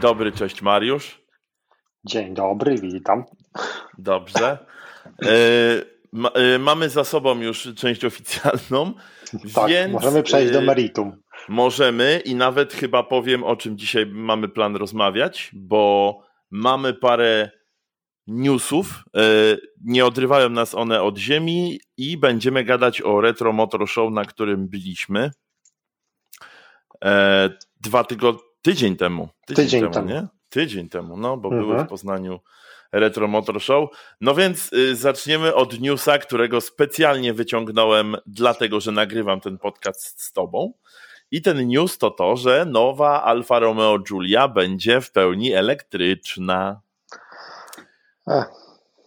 dobry, cześć Mariusz. Dzień dobry, witam. Dobrze. E, e, mamy za sobą już część oficjalną. Tak, więc, możemy przejść do e, meritum. Możemy i nawet chyba powiem, o czym dzisiaj mamy plan rozmawiać, bo mamy parę newsów. Nie odrywają nas one od ziemi i będziemy gadać o Retro Motor Show, na którym byliśmy dwa tygodnie, tydzień temu. Tydzień, tydzień temu, nie? Tydzień temu, no, bo mhm. były w Poznaniu Retro Motor Show. No więc y, zaczniemy od newsa, którego specjalnie wyciągnąłem, dlatego że nagrywam ten podcast z Tobą. I ten news to to, że nowa Alfa Romeo Giulia będzie w pełni elektryczna. Ech.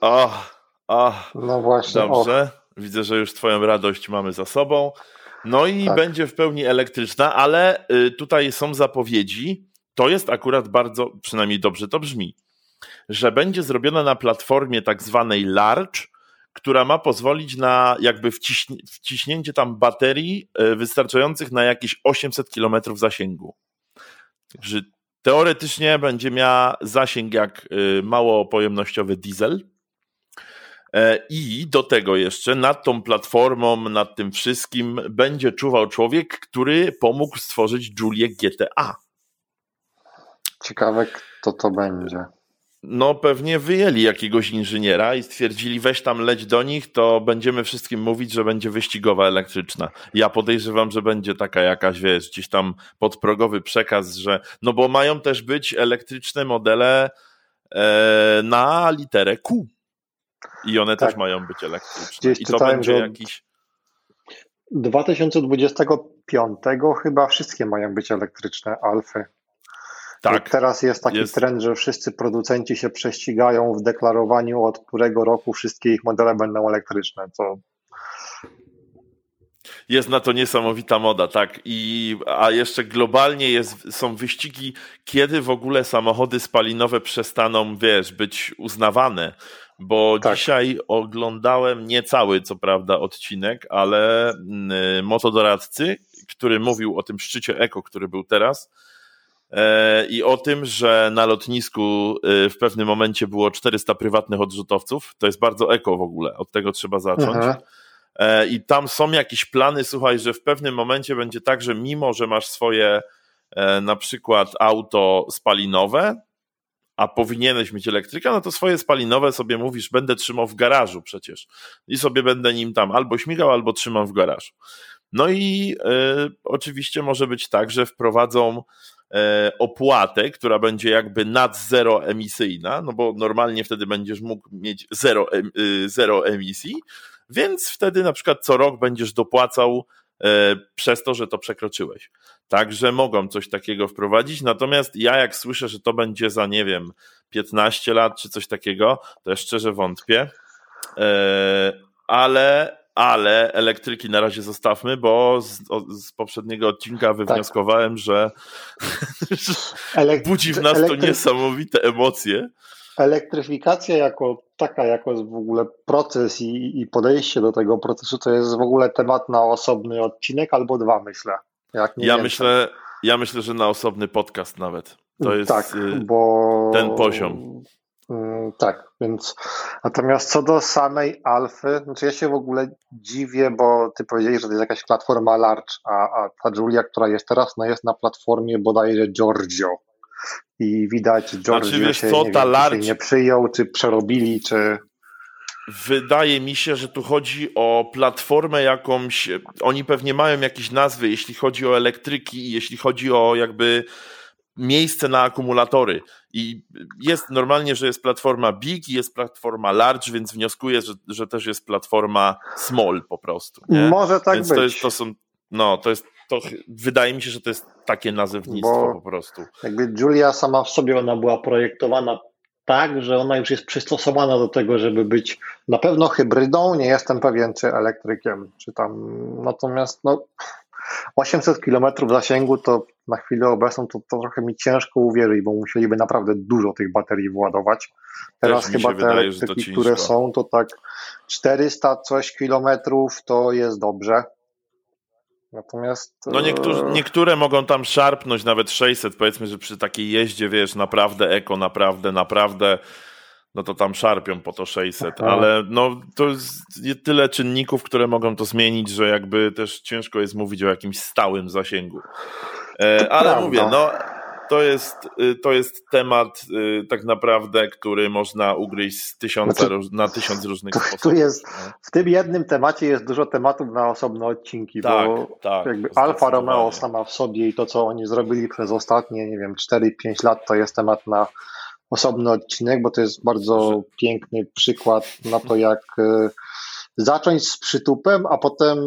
Oh. No właśnie. Dobrze. Widzę, że już Twoją radość mamy za sobą. No i tak. będzie w pełni elektryczna, ale y, tutaj są zapowiedzi. To jest akurat bardzo, przynajmniej dobrze to brzmi, że będzie zrobiona na platformie tak zwanej large, która ma pozwolić na jakby wciśnie, wciśnięcie tam baterii y, wystarczających na jakieś 800 km zasięgu. Także teoretycznie będzie miała zasięg jak y, mało pojemnościowy diesel, I do tego jeszcze nad tą platformą, nad tym wszystkim będzie czuwał człowiek, który pomógł stworzyć Julię GTA. Ciekawe, kto to będzie. No, pewnie wyjęli jakiegoś inżyniera i stwierdzili, weź tam leć do nich, to będziemy wszystkim mówić, że będzie wyścigowa elektryczna. Ja podejrzewam, że będzie taka jakaś, wiesz, gdzieś tam podprogowy przekaz, że. No bo mają też być elektryczne modele e, na literę Q. I one tak. też mają być elektryczne. Gdzieś I to będzie jakiś. 2025 chyba wszystkie mają być elektryczne Alfy. Tak. Teraz jest taki jest. trend, że wszyscy producenci się prześcigają w deklarowaniu, od którego roku wszystkie ich modele będą elektryczne, co jest na to niesamowita moda, tak. I, a jeszcze globalnie jest, są wyścigi, kiedy w ogóle samochody spalinowe przestaną, wiesz, być uznawane bo tak. dzisiaj oglądałem niecały, co prawda, odcinek, ale y, motodoradcy, który mówił o tym szczycie eko, który był teraz, e, i o tym, że na lotnisku y, w pewnym momencie było 400 prywatnych odrzutowców. To jest bardzo eko w ogóle, od tego trzeba zacząć. Aha. E, I tam są jakieś plany, słuchaj, że w pewnym momencie będzie tak, że mimo, że masz swoje e, na przykład auto spalinowe, a powinieneś mieć elektryka, no to swoje spalinowe sobie mówisz, będę trzymał w garażu przecież. I sobie będę nim tam albo śmigał, albo trzymam w garażu. No i y, oczywiście może być tak, że wprowadzą y, opłatę, która będzie jakby nad zero emisyjna, no bo normalnie wtedy będziesz mógł mieć zero, y, zero emisji, więc wtedy na przykład co rok będziesz dopłacał przez to, że to przekroczyłeś. Także mogą coś takiego wprowadzić. Natomiast ja, jak słyszę, że to będzie za, nie wiem, 15 lat czy coś takiego, to ja szczerze wątpię. E, ale, ale elektryki na razie zostawmy, bo z, z poprzedniego odcinka tak. wywnioskowałem, tak. że, że budzi w nas to niesamowite emocje. Elektryfikacja jako taka, jako w ogóle proces i, i podejście do tego procesu, to jest w ogóle temat na osobny odcinek albo dwa, myślę ja myślę, ja myślę, że na osobny podcast nawet. To jest tak, y, bo... ten poziom. Mm, tak, więc natomiast co do samej alfy, znaczy ja się w ogóle dziwię, bo ty powiedziałeś, że to jest jakaś platforma large, a, a ta Julia, która jest teraz, no jest na platformie bodajże Giorgio. I widać, Giorgio znaczy, wiesz, się, co, nie, wiem, large... się nie przyjął, czy przerobili, czy... Wydaje mi się, że tu chodzi o platformę jakąś. Oni pewnie mają jakieś nazwy, jeśli chodzi o elektryki i jeśli chodzi o jakby miejsce na akumulatory. I jest normalnie, że jest platforma big i jest platforma large, więc wnioskuję, że, że też jest platforma small po prostu. Nie? Może tak więc być. To, jest, to są, no, to jest, to wydaje mi się, że to jest takie nazewnictwo Bo po prostu. Jakby Julia sama w sobie, ona była projektowana tak, że ona już jest przystosowana do tego, żeby być na pewno hybrydą, nie jestem pewien, czy elektrykiem, czy tam, natomiast no, 800 km zasięgu to na chwilę obecną to, to trochę mi ciężko uwierzyć, bo musieliby naprawdę dużo tych baterii władować. Teraz chyba te wydaje, elektryki, które są, to tak 400 coś kilometrów to jest dobrze. Natomiast. No niektórzy, e, niektóre mogą tam szarpnąć nawet 600, powiedzmy, że przy takiej jeździe, wiesz, naprawdę eko, naprawdę, naprawdę, no to tam szarpią po to 600, Aha. ale no to jest tyle czynników, które mogą to zmienić, że jakby też ciężko jest mówić o jakimś stałym zasięgu. E, ale prawda. mówię, no to jest, y, to jest temat y, tak naprawdę, który można ugryźć z tysiąca, znaczy, na tysiąc różnych tu, sposobów. Tu jest, no. w tym jednym temacie jest dużo tematów na osobne odcinki, tak, bo tak, jakby Alfa Romeo sama w sobie i to, co oni zrobili przez ostatnie, nie wiem, 4-5 lat, to jest temat na osobny odcinek, bo to jest bardzo piękny przykład na to, jak y, zacząć z przytupem, a potem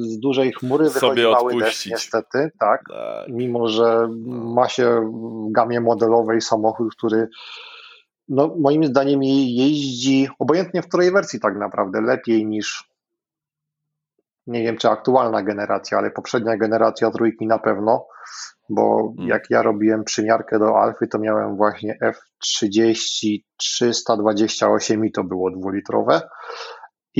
z dużej chmury wychodzi mały deszcz niestety, tak? tak. Mimo, że no. ma się w gamie modelowej samochód, który no, moim zdaniem jeździ obojętnie w której wersji tak naprawdę lepiej niż nie wiem czy aktualna generacja, ale poprzednia generacja trójki na pewno, bo hmm. jak ja robiłem przymiarkę do Alfy, to miałem właśnie F30 328 i to było dwulitrowe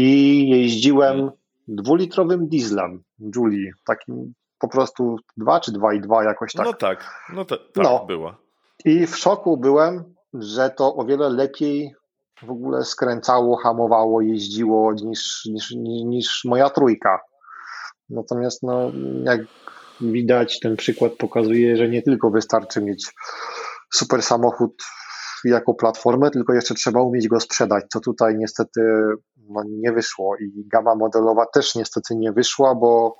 i jeździłem dwulitrowym dieslem Julie, takim po prostu 2 czy 2,2 jakoś tak. No tak, no to, tak no. była. I w szoku byłem, że to o wiele lepiej w ogóle skręcało, hamowało, jeździło niż, niż, niż moja trójka. Natomiast no, jak widać, ten przykład pokazuje, że nie tylko wystarczy mieć super samochód jako platformę, tylko jeszcze trzeba umieć go sprzedać, co tutaj niestety no, nie wyszło i gama modelowa też niestety nie wyszła, bo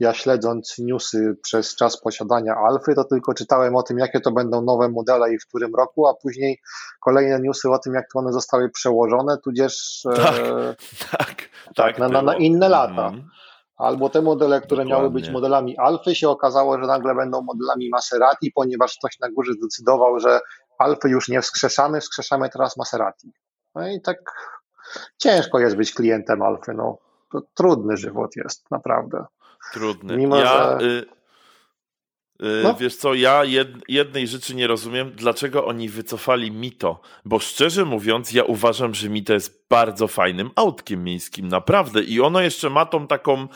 ja śledząc newsy przez czas posiadania Alfy, to tylko czytałem o tym, jakie to będą nowe modele i w którym roku, a później kolejne newsy o tym, jak to one zostały przełożone, tudzież tak, e, tak, tak, tak na, na, na, inne lata. Mm. Albo te modele, które Dokładnie. miały być modelami Alfy, się okazało, że nagle będą modelami Maserati, ponieważ ktoś na górze zdecydował, że Alfy już nie wskrzeszamy, wskrzeszamy teraz Maserati. No i tak ciężko jest być klientem Alfy. No. To trudny żywot jest, naprawdę. Trudny. Mimo, ja, że... y, y, no. Wiesz co, ja jed, jednej rzeczy nie rozumiem, dlaczego oni wycofali Mito, bo szczerze mówiąc, ja uważam, że Mito jest bardzo fajnym autkiem miejskim, naprawdę. I ono jeszcze ma tą taką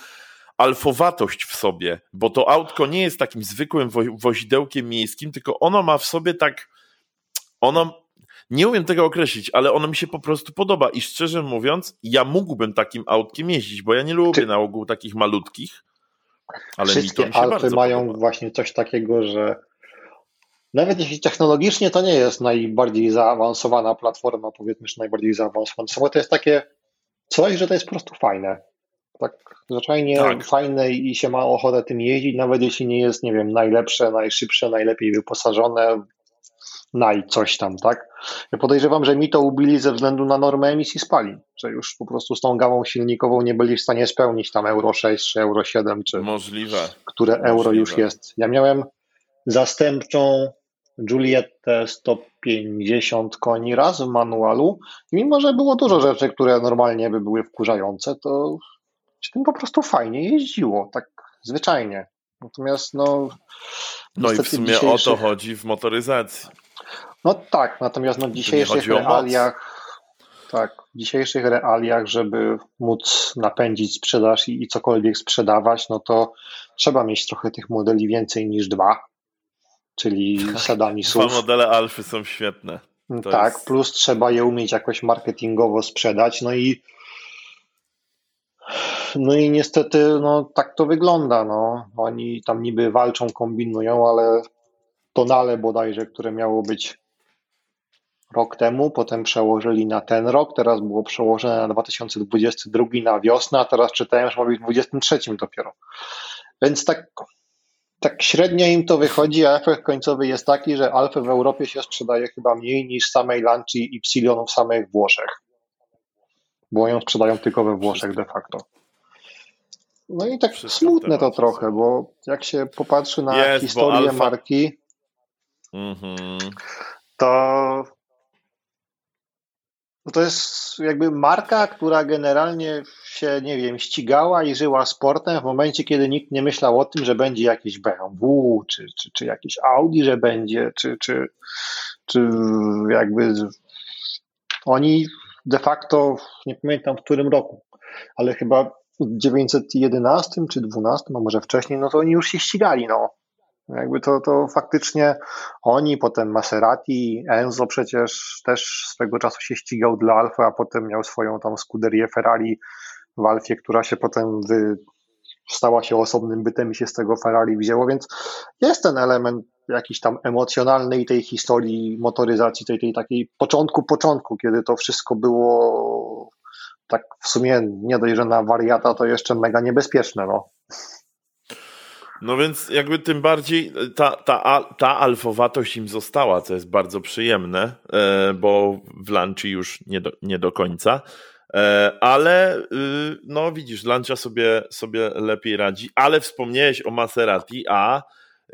alfowatość w sobie, bo to autko nie jest takim zwykłym wo wozidełkiem miejskim, tylko ono ma w sobie tak ono, nie umiem tego określić, ale ono mi się po prostu podoba i szczerze mówiąc, ja mógłbym takim autkiem jeździć, bo ja nie lubię Czy... na ogół takich malutkich, ale Wszystkie mi to mi Alfy mają podoba. właśnie coś takiego, że nawet jeśli technologicznie to nie jest najbardziej zaawansowana platforma, powiedzmy, że najbardziej zaawansowana, to jest takie coś, że to jest po prostu fajne. Tak zwyczajnie tak. fajne i się ma ochotę tym jeździć, nawet jeśli nie jest, nie wiem, najlepsze, najszybsze, najlepiej wyposażone, naj coś tam, tak? Ja podejrzewam, że mi to ubili ze względu na normę emisji spalin, że już po prostu z tą gamą silnikową nie byli w stanie spełnić tam Euro 6 czy Euro 7, czy Możliwe. które Możliwe. euro już jest. Ja miałem zastępczą Julietę 150 koni raz w manualu i mimo, że było dużo rzeczy, które normalnie by były wkurzające, to się tym po prostu fajnie jeździło, tak zwyczajnie. Natomiast no... No i w sumie dzisiejszych... o to chodzi w motoryzacji. No tak, natomiast no, w dzisiejszych realiach, tak, w dzisiejszych realiach, żeby móc napędzić sprzedaż i, i cokolwiek sprzedawać, no to trzeba mieć trochę tych modeli więcej niż dwa, czyli tak, sedani SUV. Dwa modele Alfy są świetne. To tak, jest... plus trzeba je umieć jakoś marketingowo sprzedać, no i no i niestety no, tak to wygląda. No. Oni tam niby walczą, kombinują, ale tonale bodajże, które miało być rok temu, potem przełożyli na ten rok, teraz było przełożone na 2022 na wiosnę, a teraz czytałem, że ma być w 2023 dopiero. Więc tak, tak średnio im to wychodzi, a efekt końcowy jest taki, że Alfy w Europie się sprzedaje chyba mniej niż samej Lanci i Psilon w samych Włoszech. Bo ją sprzedają tylko we Włoszech de facto. No i tak Wszystko smutne to trochę, bo jak się popatrzy na jest, historię Alfa... marki, mm-hmm. to no to jest jakby marka, która generalnie się, nie wiem, ścigała i żyła sportem w momencie, kiedy nikt nie myślał o tym, że będzie jakiś BMW, czy, czy, czy jakiś Audi, że będzie, czy, czy, czy jakby oni de facto, nie pamiętam w którym roku, ale chyba 1911 czy 12, a może wcześniej, no to oni już się ścigali, no. Jakby to, to faktycznie oni, potem Maserati, Enzo przecież też swego czasu się ścigał dla Alfy, a potem miał swoją tam skuderię Ferrari w Alfie, która się potem wy, stała się osobnym bytem i się z tego Ferrari wzięło, więc jest ten element jakiś tam emocjonalnej tej historii motoryzacji, tej, tej takiej początku, początku, kiedy to wszystko było tak w sumie nie dość, że na wariata, to jeszcze mega niebezpieczne, no. No więc jakby tym bardziej ta, ta, ta alfowatość im została, co jest bardzo przyjemne, e, bo w Lanci już nie do, nie do końca. E, ale y, no widzisz, Lancia sobie, sobie lepiej radzi, ale wspomniałeś o Maserati, a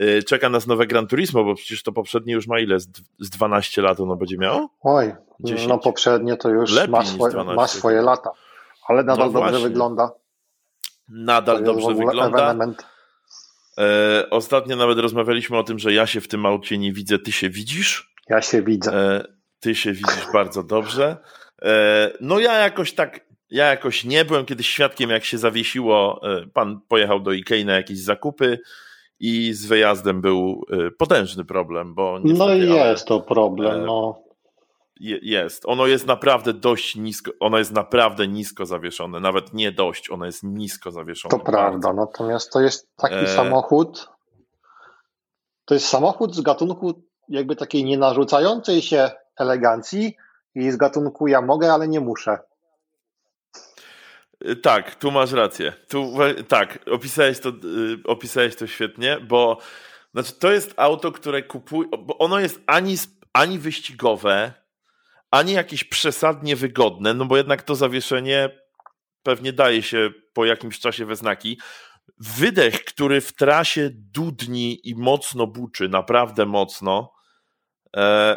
y, czeka nas nowe Gran Turismo, bo przecież to poprzednie już ma ile? Z 12 lat ono będzie miało? Oj, 10. no poprzednie to już ma swoje, ma swoje lata, ale nadal no dobrze wygląda. Nadal dobrze wygląda. Ewenement. E, ostatnio nawet rozmawialiśmy o tym, że ja się w tym aucie nie widzę, ty się widzisz? Ja się widzę. E, ty się widzisz bardzo dobrze. E, no ja jakoś tak, ja jakoś nie byłem kiedyś świadkiem, jak się zawiesiło. Pan pojechał do Ikei na jakieś zakupy i z wyjazdem był potężny problem, bo No i jest to problem, no. Jest. Ono jest naprawdę dość nisko, ono jest naprawdę nisko zawieszone. Nawet nie dość, ono jest nisko zawieszone. To prawda, natomiast to jest taki e... samochód, to jest samochód z gatunku jakby takiej nienarzucającej się elegancji, i z gatunku ja mogę, ale nie muszę. Y, tak, tu masz rację. Tu, tak, opisałeś to, y, opisałeś to świetnie, bo znaczy, to jest auto, które kupuje, bo ono jest ani, ani wyścigowe, ani jakieś przesadnie wygodne, no bo jednak to zawieszenie pewnie daje się po jakimś czasie we znaki. Wydech, który w trasie dudni i mocno buczy, naprawdę mocno, e,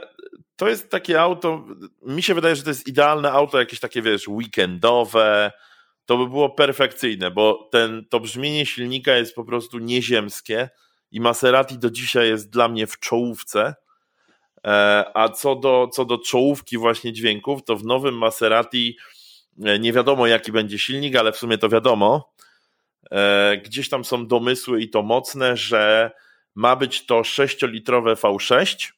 to jest takie auto, mi się wydaje, że to jest idealne auto, jakieś takie, wiesz, weekendowe, to by było perfekcyjne, bo ten, to brzmienie silnika jest po prostu nieziemskie i Maserati do dzisiaj jest dla mnie w czołówce, a co do, co do czołówki właśnie dźwięków, to w nowym Maserati e, nie wiadomo jaki będzie silnik, ale w sumie to wiadomo, e, gdzieś tam są domysły i to mocne, że ma być to 6-litrowe V6,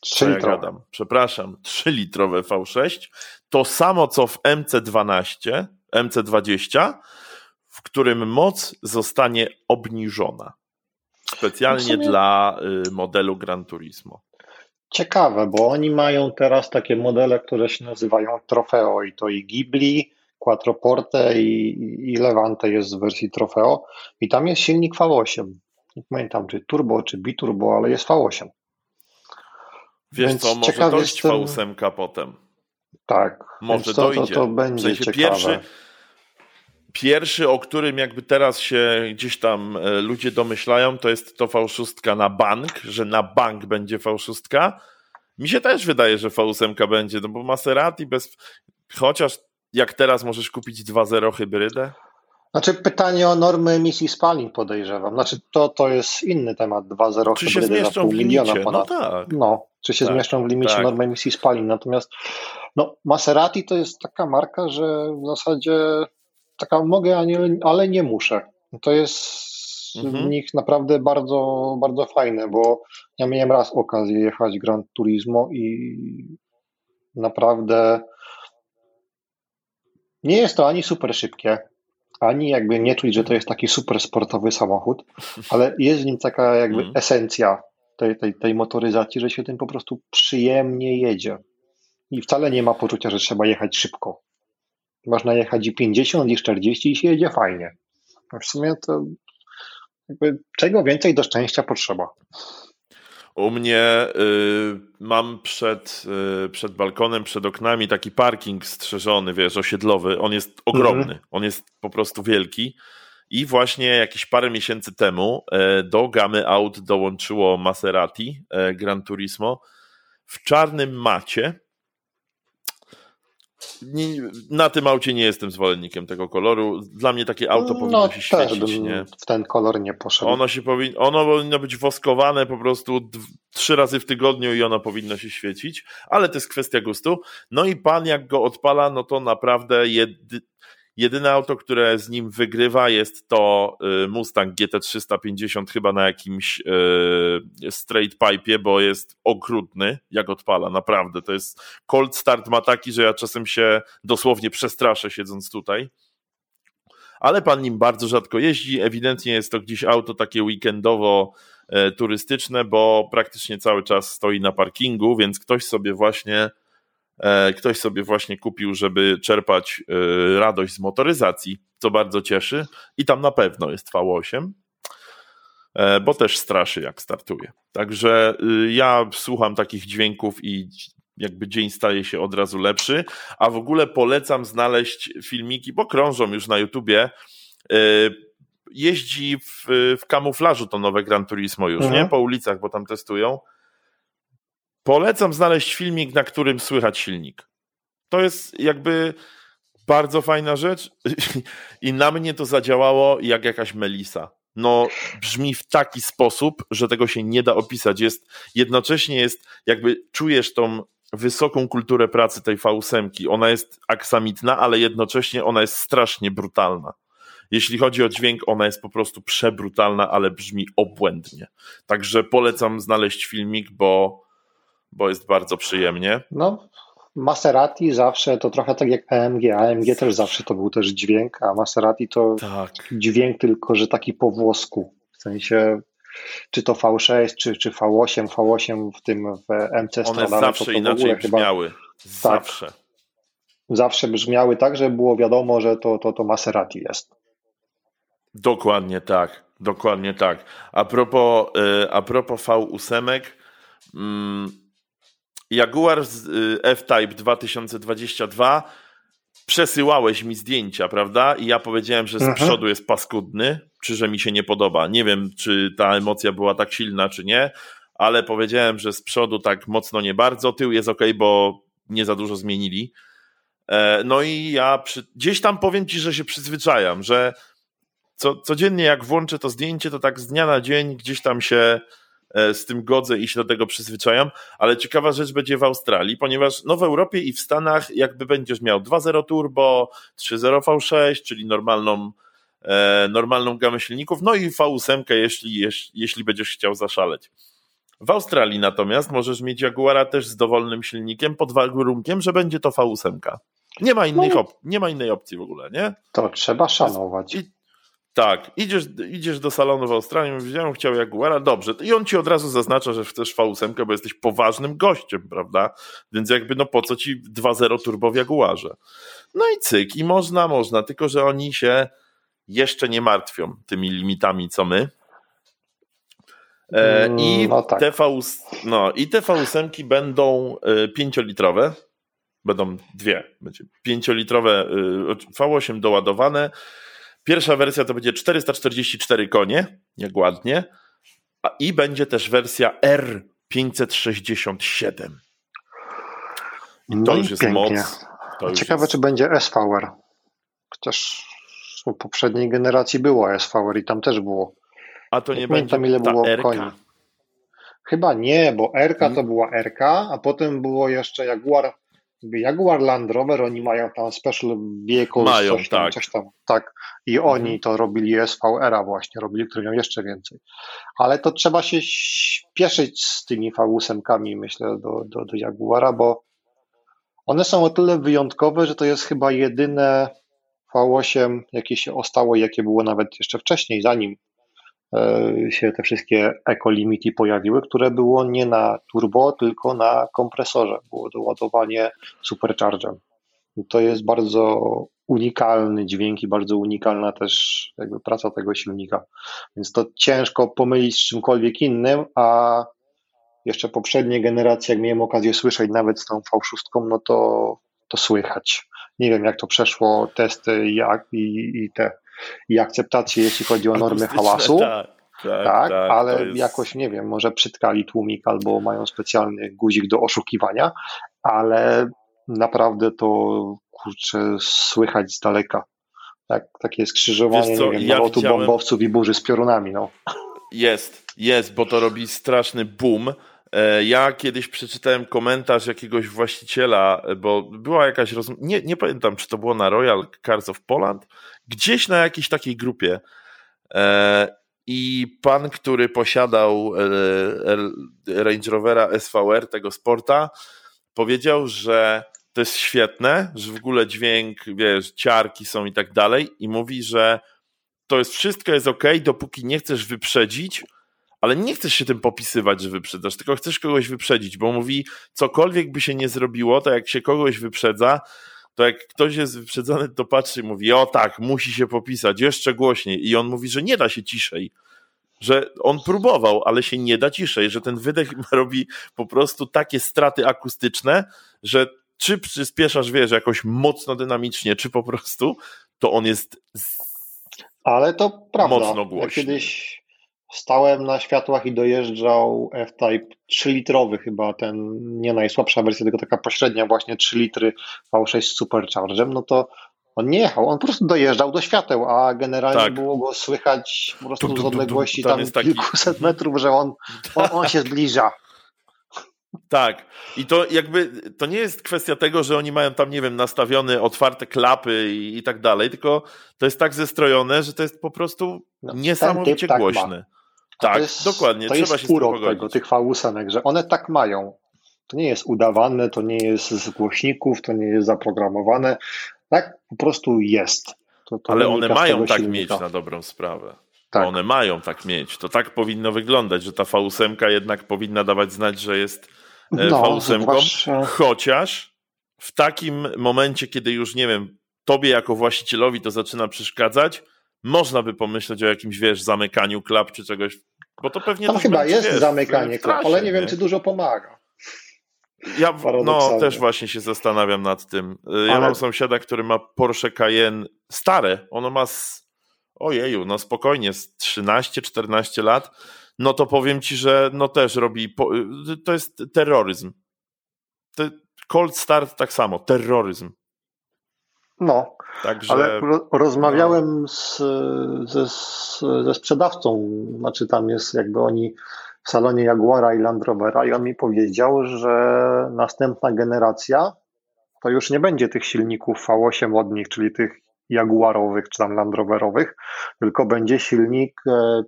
3 ja gadam? Przepraszam, 3-litrowe V6. To samo co w MC12, MC20, w którym moc zostanie obniżona. Specjalnie sumie... dla y, modelu Gran Turismo. Ciekawe, bo oni mają teraz takie modele, które się nazywają Trofeo i to i Ghibli, Quattroporte i, i Levante jest w wersji Trofeo i tam jest silnik V8. Nie pamiętam, czy turbo, czy biturbo, ale jest V8. Wiesz Więc co, może dojść jestem... V8 potem. Tak. Może to, dojdzie. To, to będzie w sensie ciekawe. Pierwszy, pierwszy, o którym jakby teraz się gdzieś tam e, ludzie domyślają, to jest to V6 na bank, że na bank będzie V6. Mi się też wydaje, że V8 będzie, no bo Maserati bez... Chociaż jak teraz możesz kupić 2.0 hybrydę, znaczy pytanie o normy emisji spalin podejrzewam. Znaczy to, to jest inny temat, 2.0 Czy się zmieszczą w ponad. No tak. No, czy się tak, zmieszczą w limicie tak. normy emisji spalin. Natomiast no, Maserati to jest taka marka, że w zasadzie taka mogę, ale nie muszę. To jest mhm. w nich naprawdę bardzo, bardzo fajne, bo ja miałem raz okazję jechać Gran Turismo i naprawdę nie jest to ani super szybkie, ani jakby nie czuć, że to jest taki super sportowy samochód, ale jest w nim taka jakby mm. esencja tej, tej, tej motoryzacji, że się tym po prostu przyjemnie jedzie. I wcale nie ma poczucia, że trzeba jechać szybko. Można jechać i 50, i 40 i się jedzie fajnie. W sumie to jakby czego więcej do szczęścia potrzeba. U mnie y, mam przed, y, przed balkonem, przed oknami taki parking strzeżony, wiesz, osiedlowy. On jest ogromny, mhm. on jest po prostu wielki. I właśnie jakieś parę miesięcy temu y, do gamy aut dołączyło Maserati y, Gran Turismo w czarnym macie nie, na tym aucie nie jestem zwolennikiem tego koloru. Dla mnie takie auto no, powinno się świecić. Nie? W ten kolor nie poszedł. Ono, się powin, ono powinno być woskowane po prostu trzy razy w tygodniu i ono powinno się świecić, ale to jest kwestia gustu. No i pan jak go odpala, no to naprawdę jedy, Jedyne auto, które z nim wygrywa jest to y, Mustang GT350 chyba na jakimś y, straight pipe, bo jest okrutny, jak odpala, naprawdę. To jest cold start ma taki, że ja czasem się dosłownie przestraszę siedząc tutaj. Ale pan nim bardzo rzadko jeździ. Ewidentnie jest to gdzieś auto takie weekendowo e, turystyczne, bo praktycznie cały czas stoi na parkingu, więc ktoś sobie właśnie ktoś sobie właśnie kupił, żeby czerpać e, radość z motoryzacji, co bardzo cieszy. I tam na pewno jest V8, e, bo też straszy jak startuje. Także y, ja słucham takich dźwięków i jakby dzień staje się od razu lepszy, a w ogóle polecam znaleźć filmiki, bo krążą już na YouTubie. Jeździ w, w kamuflażu to nowe Gran Turismo już, mhm. nie? Po ulicach, bo tam testują Polecam znaleźć filmik, na którym słychać silnik. To jest jakby bardzo fajna rzecz i na mnie to zadziałało jak jakaś melisa. No, brzmi w taki sposób, że tego się nie da opisać. Jest, jednocześnie jest, jakby czujesz tą wysoką kulturę pracy tej V8. Ona jest aksamitna, ale jednocześnie ona jest strasznie brutalna. Jeśli chodzi o dźwięk, ona jest po prostu przebrutalna, ale brzmi obłędnie. Także polecam znaleźć filmik, bo bo jest bardzo przyjemnie. No, Maserati zawsze to trochę tak jak AMG. AMG też zawsze to był też dźwięk, a Maserati to tak. dźwięk tylko, że taki po włosku. W sensie czy to V6, czy, czy V8, V8 w tym w MC One zawsze to, to inaczej brzmiały. Chyba, zawsze. Tak, zawsze brzmiały tak, że było wiadomo, że to, to, to Maserati jest. Dokładnie tak. Dokładnie tak. A propos, y, a propos V8, Jaguar y, F-Type 2022 przesyłałeś mi zdjęcia, prawda? I ja powiedziałem, że z mhm. przodu jest paskudny, czy że mi się nie podoba. Nie wiem, czy ta emocja była tak silna, czy nie, ale powiedziałem, że z przodu tak mocno nie bardzo. Tył jest ok, bo nie za dużo zmienili. E, no i ja przy... gdzieś tam powiem ci, że się przyzwyczajam, że co, codziennie jak włączę to zdjęcie, to tak z dnia na dzień gdzieś tam się z tym godzę i się do tego przyzwyczajam, ale ciekawa rzecz będzie w Australii, ponieważ no w Europie i w Stanach jakby będziesz miał 2.0 turbo, 3.0 V6, czyli normalną, e, normalną gamę silników, no i V8, jeśli, jeśli, będziesz chciał zaszaleć. W Australii natomiast możesz mieć Jaguara też z dowolnym silnikiem pod warunkiem, że będzie to V8. Nie ma, innych no, nie ma innej opcji w ogóle, nie? To trzeba szanować. I, tak, idziesz, idziesz do salonu w Australii, mówisz, ja bym chciał Jaguara, dobrze. I on ci od razu zaznacza, że chcesz V8, bo jesteś poważnym gościem, prawda? Więc jakby, no po co ci 2.0 turbo w Jaguarze? No i cyk, i można, można, tylko że oni się jeszcze nie martwią tymi limitami, co my. E, mm, I, no tak. te v, no, I te V8 będą e, pięciolitrowe, będą dwie, będzie pięciolitrowe e, V8 doładowane, Pierwsza wersja to będzie 444 konie, jak ładnie, a i będzie też wersja R567. I to no już jest pięknie. moc. Ciekawe, jest... czy będzie SVR. Chociaż u poprzedniej generacji było SVR i tam też było. A to nie nie będzie ile było koni. Chyba nie, bo RK to hmm. była RK, a potem było jeszcze Jaguar Jaguar Land Rover, oni mają tam special vehicle, mają, coś tam, tak. coś tam, tak. I mhm. oni to robili SVR-a właśnie, robili, który miał jeszcze więcej. Ale to trzeba się śpieszyć z tymi V8-kami, myślę, do, do, do Jaguara, bo one są o tyle wyjątkowe, że to jest chyba jedyne V8, jakie się ostało, jakie było nawet jeszcze wcześniej, zanim się te wszystkie Eco-Limity pojawiły, które było nie na turbo, tylko na kompresorze. Było doładowanie superchargerem. To jest bardzo unikalny dźwięk i bardzo unikalna też jakby praca tego silnika. Więc to ciężko pomylić z czymkolwiek innym, a jeszcze poprzednie generacje, jak miałem okazję słyszeć nawet z tą V6, no to, to słychać. Nie wiem, jak to przeszło testy i, i, i te i akceptację, jeśli chodzi o normy hałasu. Tak, tak, tak, tak ale jest... jakoś nie wiem, może przytkali tłumik albo mają specjalny guzik do oszukiwania, ale naprawdę to kurczę słychać z daleka. Tak, takie skrzyżowanie co, nie wiem, ja nalotu widziałem... bombowców i burzy z piorunami. No. Jest, jest, bo to robi straszny boom. E, ja kiedyś przeczytałem komentarz jakiegoś właściciela, bo była jakaś rozmowa, nie, nie pamiętam, czy to było na Royal Cars of Poland, gdzieś na jakiejś takiej grupie. E, I pan, który posiadał e, Range Rovera SVR, tego sporta, powiedział, że to jest świetne, że w ogóle dźwięk, wiesz, ciarki są i tak dalej, i mówi, że to jest wszystko jest ok, dopóki nie chcesz wyprzedzić, ale nie chcesz się tym popisywać, że wyprzedzasz, tylko chcesz kogoś wyprzedzić, bo mówi, cokolwiek by się nie zrobiło, to jak się kogoś wyprzedza, to jak ktoś jest wyprzedzony, to patrzy i mówi, o tak, musi się popisać, jeszcze głośniej. I on mówi, że nie da się ciszej. Że on próbował, ale się nie da ciszej, że ten wydech robi po prostu takie straty akustyczne, że czy przyspieszasz, wiesz, jakoś mocno dynamicznie, czy po prostu, to on jest ale to prawda. Mocno głośny. Ja kiedyś stałem na światłach i dojeżdżał F-Type 3-litrowy chyba, ten nie najsłabsza wersja, tylko taka pośrednia właśnie 3 litry V6 z Superchargem, no to on nie jechał, on po prostu dojeżdżał do świateł, a generalnie tak. było go słychać po prostu z odległości tam, tam taki... kilkuset metrów, że on, on, on się zbliża. Tak. I to jakby to nie jest kwestia tego, że oni mają tam, nie wiem, nastawione otwarte klapy i, i tak dalej, tylko to jest tak zestrojone, że to jest po prostu no, niesamowicie tak głośne. Tak, tak jest, dokładnie. To Trzeba jest się urok tego, tych V8, że one tak mają. To nie jest udawane, to nie jest z głośników, to nie jest zaprogramowane. Tak po prostu jest. To, to Ale one mają tak silnika. mieć na dobrą sprawę. Tak. One mają tak mieć. To tak powinno wyglądać, że ta V8 jednak powinna dawać znać, że jest E, no, V8, chociaż w takim momencie, kiedy już nie wiem, tobie jako właścicielowi to zaczyna przeszkadzać, można by pomyśleć o jakimś, wiesz, zamykaniu klap czy czegoś, bo to pewnie... Tam chyba jest wiesz, zamykanie klap, ale nie wiem, czy dużo pomaga. Ja no, też właśnie się zastanawiam nad tym. E, ja ale... mam sąsiada, który ma Porsche Cayenne stare, ono ma z, ojeju, no spokojnie, z 13-14 lat no to powiem ci, że no też robi, to jest terroryzm. Cold Start tak samo, terroryzm. No, Także, ale rozmawiałem no. z, ze, ze sprzedawcą, znaczy tam jest jakby oni w salonie Jaguara i Land Rovera i on mi powiedział, że następna generacja to już nie będzie tych silników V8 od nich, czyli tych Jaguarowych czy tam Land Roverowych, tylko będzie silnik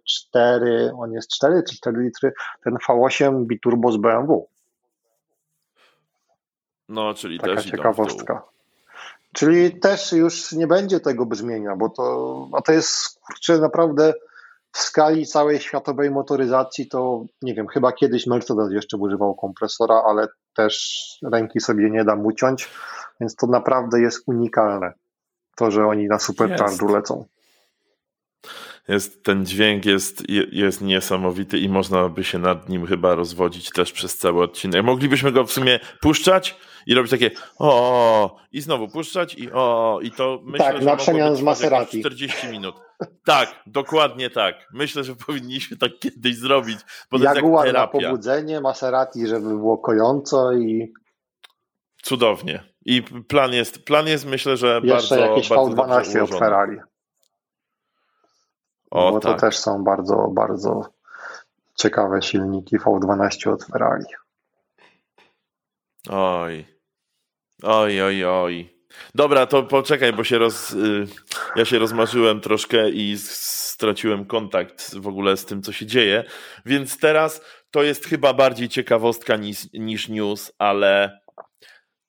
4, e, on jest 4 czy 4 litry, ten V8 biturbo z BMW. No, czyli Taka też ciekawostka. Czyli też już nie będzie tego brzmienia, bo to, a to jest kurczę naprawdę w skali całej światowej motoryzacji to nie wiem, chyba kiedyś Mercedes jeszcze używał kompresora, ale też ręki sobie nie dam uciąć, więc to naprawdę jest unikalne to, że oni na supercharge'u lecą. Jest, ten dźwięk jest, jest niesamowity i można by się nad nim chyba rozwodzić też przez cały odcinek. Moglibyśmy go w sumie puszczać i robić takie o i znowu puszczać i o i to myślę, tak, że na przemian z Maserati. 40 minut. Tak, dokładnie tak. Myślę, że powinniśmy tak kiedyś zrobić. Bo Jaguar jak na pobudzenie, Maserati, żeby było kojąco i Cudownie. I plan jest, plan jest myślę, że Jeszcze bardzo jakieś bardzo V12 od Ferrari. O, bo tak. to też są bardzo, bardzo ciekawe silniki V12 od Ferrari. Oj. Oj, oj, oj. Dobra, to poczekaj, bo się roz, y, ja się rozmarzyłem troszkę i straciłem kontakt w ogóle z tym, co się dzieje. Więc teraz to jest chyba bardziej ciekawostka niż, niż news, ale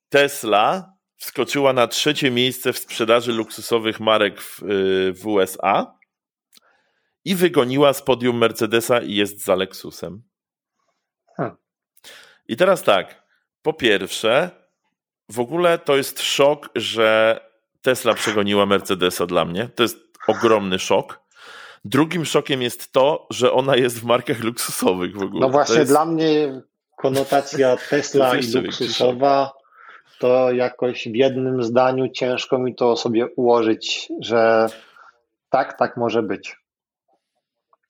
Tesla wskoczyła na trzecie miejsce w sprzedaży luksusowych marek w, y, w USA i wygoniła z podium Mercedesa i jest za Lexusem. Hmm. I teraz tak, po pierwsze, w ogóle to jest szok, że Tesla przegoniła Mercedesa dla mnie. To jest ogromny szok. Drugim szokiem jest to, że ona jest w markach luksusowych w ogóle. No właśnie, jest... dla mnie konotacja Tesla i luksusowa to jakoś w jednym zdaniu ciężko mi to sobie ułożyć, że tak, tak może być.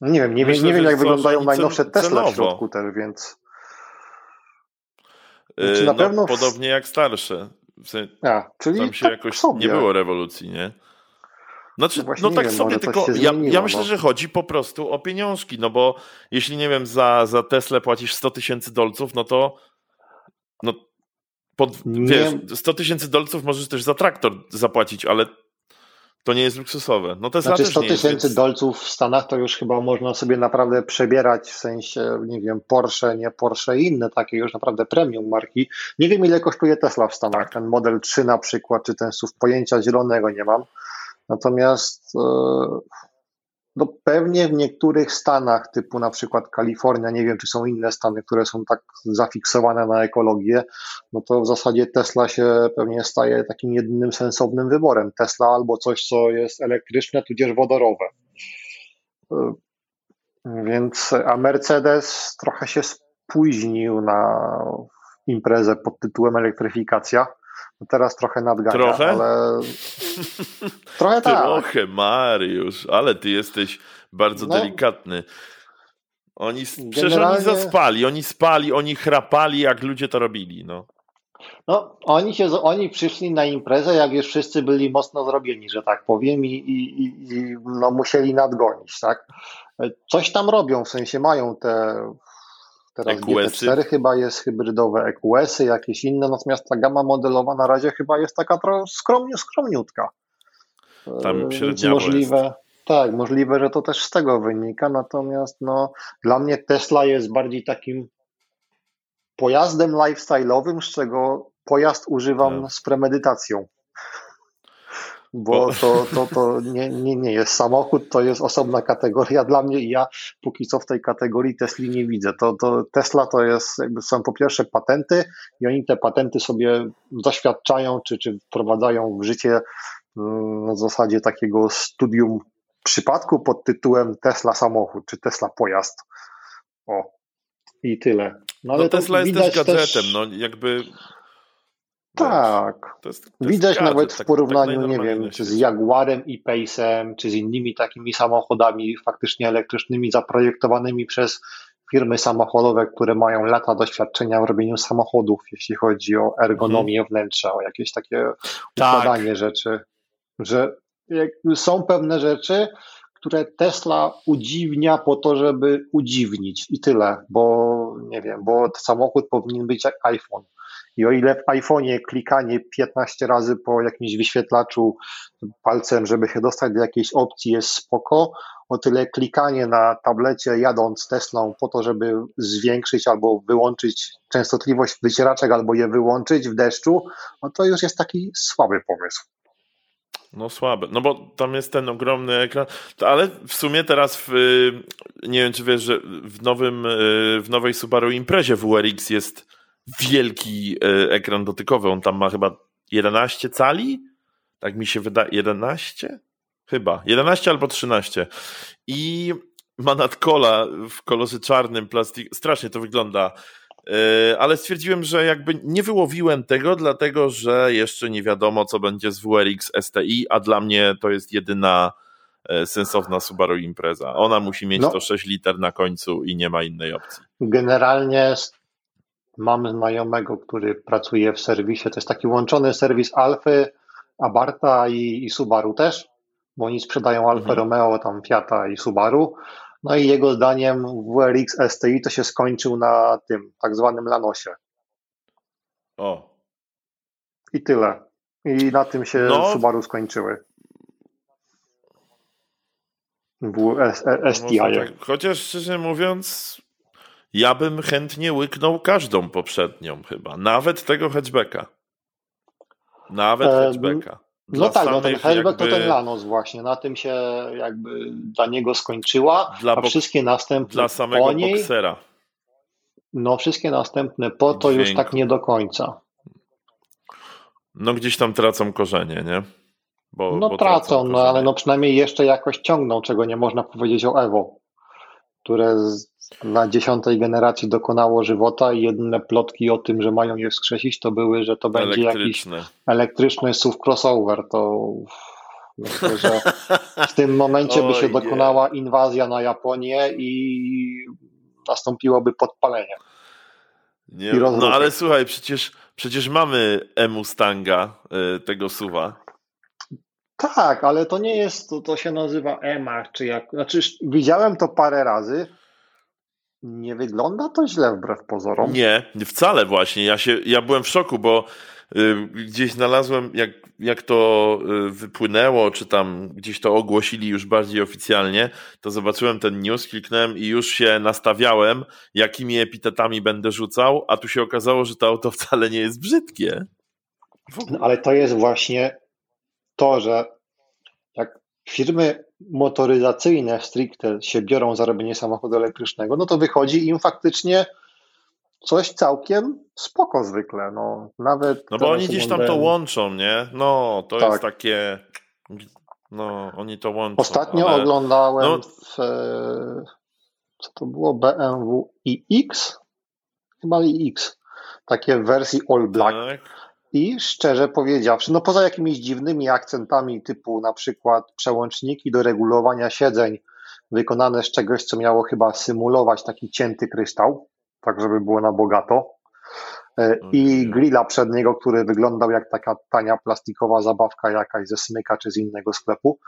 Nie wiem, nie, Myślę, wiem, nie wiem jak wyglądają najnowsze Tesla w środku też, więc... Na no, pewno... Podobnie jak starsze. W sensie, A, czyli tam się tak jakoś sobie. nie było rewolucji, nie? Znaczy, no, no tak wiem, sobie, tylko ja, zmieniło, ja, myślę, no. że chodzi po prostu o pieniążki, no bo jeśli, nie wiem, za, za Tesla płacisz 100 tysięcy dolców, no to no, pod, wiesz, 100 tysięcy dolców możesz też za traktor zapłacić, ale to nie jest luksusowe. No to znaczy 100 tysięcy dolców w Stanach to już chyba można sobie naprawdę przebierać w sensie, nie wiem, Porsche, nie Porsche i inne takie już naprawdę premium marki. Nie wiem ile kosztuje Tesla w Stanach, tak. ten model 3 na przykład, czy ten SUV, pojęcia zielonego nie mam. Natomiast e, no pewnie w niektórych stanach, typu na przykład Kalifornia, nie wiem czy są inne stany, które są tak zafiksowane na ekologię, no to w zasadzie Tesla się pewnie staje takim jedynym sensownym wyborem. Tesla albo coś, co jest elektryczne, tudzież wodorowe. E, więc, a Mercedes trochę się spóźnił na imprezę pod tytułem elektryfikacja. No teraz trochę nadgania, trochę? ale trochę tak. Trochę, Mariusz, ale ty jesteś bardzo no, delikatny. Oni, przecież oni zaspali, oni spali, oni chrapali, jak ludzie to robili, no. No, oni, się, oni przyszli na imprezę, jak już wszyscy byli mocno zrobieni, że tak powiem, i, i, i no, musieli nadgonić, tak? Coś tam robią, w sensie mają te Teraz EQS-y. GT4 chyba jest hybrydowe EQS-y, jakieś inne, natomiast ta gama modelowa na razie chyba jest taka trochę skromnie, skromniutka. Tam średnio możliwe, jest. Tak, możliwe, że to też z tego wynika, natomiast no, dla mnie Tesla jest bardziej takim pojazdem lifestyle'owym, z czego pojazd używam tak. z premedytacją bo to, to, to nie, nie, nie jest samochód, to jest osobna kategoria dla mnie i ja póki co w tej kategorii Tesli nie widzę. To, to Tesla to jest, jakby są po pierwsze patenty i oni te patenty sobie doświadczają, czy, czy wprowadzają w życie mm, na zasadzie takiego studium przypadku pod tytułem Tesla samochód, czy Tesla pojazd. O, i tyle. No, ale no Tesla jest też gadżetem, też... no jakby tak. To jest, to Widać gadżet, nawet w tak- porównaniu, tak nie wiem, czy z Jaguarem i Pace'em, czy z innymi takimi samochodami faktycznie elektrycznymi zaprojektowanymi przez firmy samochodowe, które mają lata doświadczenia w robieniu samochodów, jeśli chodzi o ergonomię mhm. wnętrza, o jakieś takie tak. układanie rzeczy, że są pewne rzeczy, które Tesla udziwnia po to, żeby udziwnić i tyle, bo nie wiem, bo samochód powinien być jak iPhone i o ile w iPhone'ie klikanie 15 razy po jakimś wyświetlaczu palcem, żeby się dostać do jakiejś opcji jest spoko, o tyle klikanie na tablecie jadąc Teslą po to, żeby zwiększyć albo wyłączyć częstotliwość wycieraczek albo je wyłączyć w deszczu, no to już jest taki słaby pomysł. No słabe, no bo tam jest ten ogromny ekran, ale w sumie teraz w, nie wiem czy wiesz, że w nowym, w nowej Subaru Imprezie WRX jest wielki e, ekran dotykowy. On tam ma chyba 11 cali? Tak mi się wydaje. 11? Chyba. 11 albo 13. I ma nadkola w kolorze czarnym, plastik. Strasznie to wygląda. E, ale stwierdziłem, że jakby nie wyłowiłem tego, dlatego że jeszcze nie wiadomo, co będzie z WRX STI, a dla mnie to jest jedyna e, sensowna Subaru impreza. Ona musi mieć no. to 6 liter na końcu i nie ma innej opcji. Generalnie Mam znajomego, który pracuje w serwisie, to jest taki łączony serwis Alfy, Abarta i, i Subaru też, bo oni sprzedają Alfa mhm. Romeo, tam Fiata i Subaru. No i jego zdaniem WRX STI to się skończył na tym tak zwanym Lanosie. O. I tyle. I na tym się no. Subaru skończyły. W STI. No, tak. Chociaż szczerze mówiąc, ja bym chętnie łyknął każdą poprzednią chyba, nawet tego hatchbacka. Nawet e, hatchbacka. no tak, no ten hatchback jakby... to ten Lanos właśnie, na tym się jakby dla niego skończyła, dla a wszystkie następne dla samego po niej, boksera. No wszystkie następne po to Dźwięk. już tak nie do końca. No gdzieś tam tracą korzenie, nie? Bo, no bo tracą, tracą no ale no przynajmniej jeszcze jakoś ciągną, czego nie można powiedzieć o Evo, które na dziesiątej generacji dokonało żywota i jedyne plotki o tym, że mają je wskrzesić, to były, że to będzie jakiś elektryczny SUV crossover. To myślę, że w tym momencie by się dokonała inwazja na Japonię i nastąpiłoby podpalenie. Nie, no ale słuchaj, przecież, przecież mamy e-Mustanga, y, tego suwa. Tak, ale to nie jest, to, to się nazywa EMA, czy jak, znaczy widziałem to parę razy, nie wygląda to źle wbrew pozorom. Nie, wcale właśnie. Ja, się, ja byłem w szoku, bo y, gdzieś znalazłem, jak, jak to y, wypłynęło, czy tam gdzieś to ogłosili już bardziej oficjalnie, to zobaczyłem ten news, kliknąłem i już się nastawiałem, jakimi epitetami będę rzucał, a tu się okazało, że to auto wcale nie jest brzydkie. No, ale to jest właśnie to, że jak firmy motoryzacyjne stricte się biorą za robienie samochodu elektrycznego, no to wychodzi im faktycznie coś całkiem spoko zwykle. No, nawet no bo oni gdzieś tam to łączą, nie? No, to tak. jest takie. No, oni to łączą. Ostatnio ale... oglądałem no... w, e, co to było? BMW iX? Chyba iX. Takie w wersji all black. Tak. I szczerze powiedziawszy, no poza jakimiś dziwnymi akcentami typu na przykład przełączniki do regulowania siedzeń wykonane z czegoś, co miało chyba symulować taki cięty kryształ, tak żeby było na bogato. E, I grilla przedniego, który wyglądał jak taka tania plastikowa zabawka jakaś ze smyka czy z innego sklepu,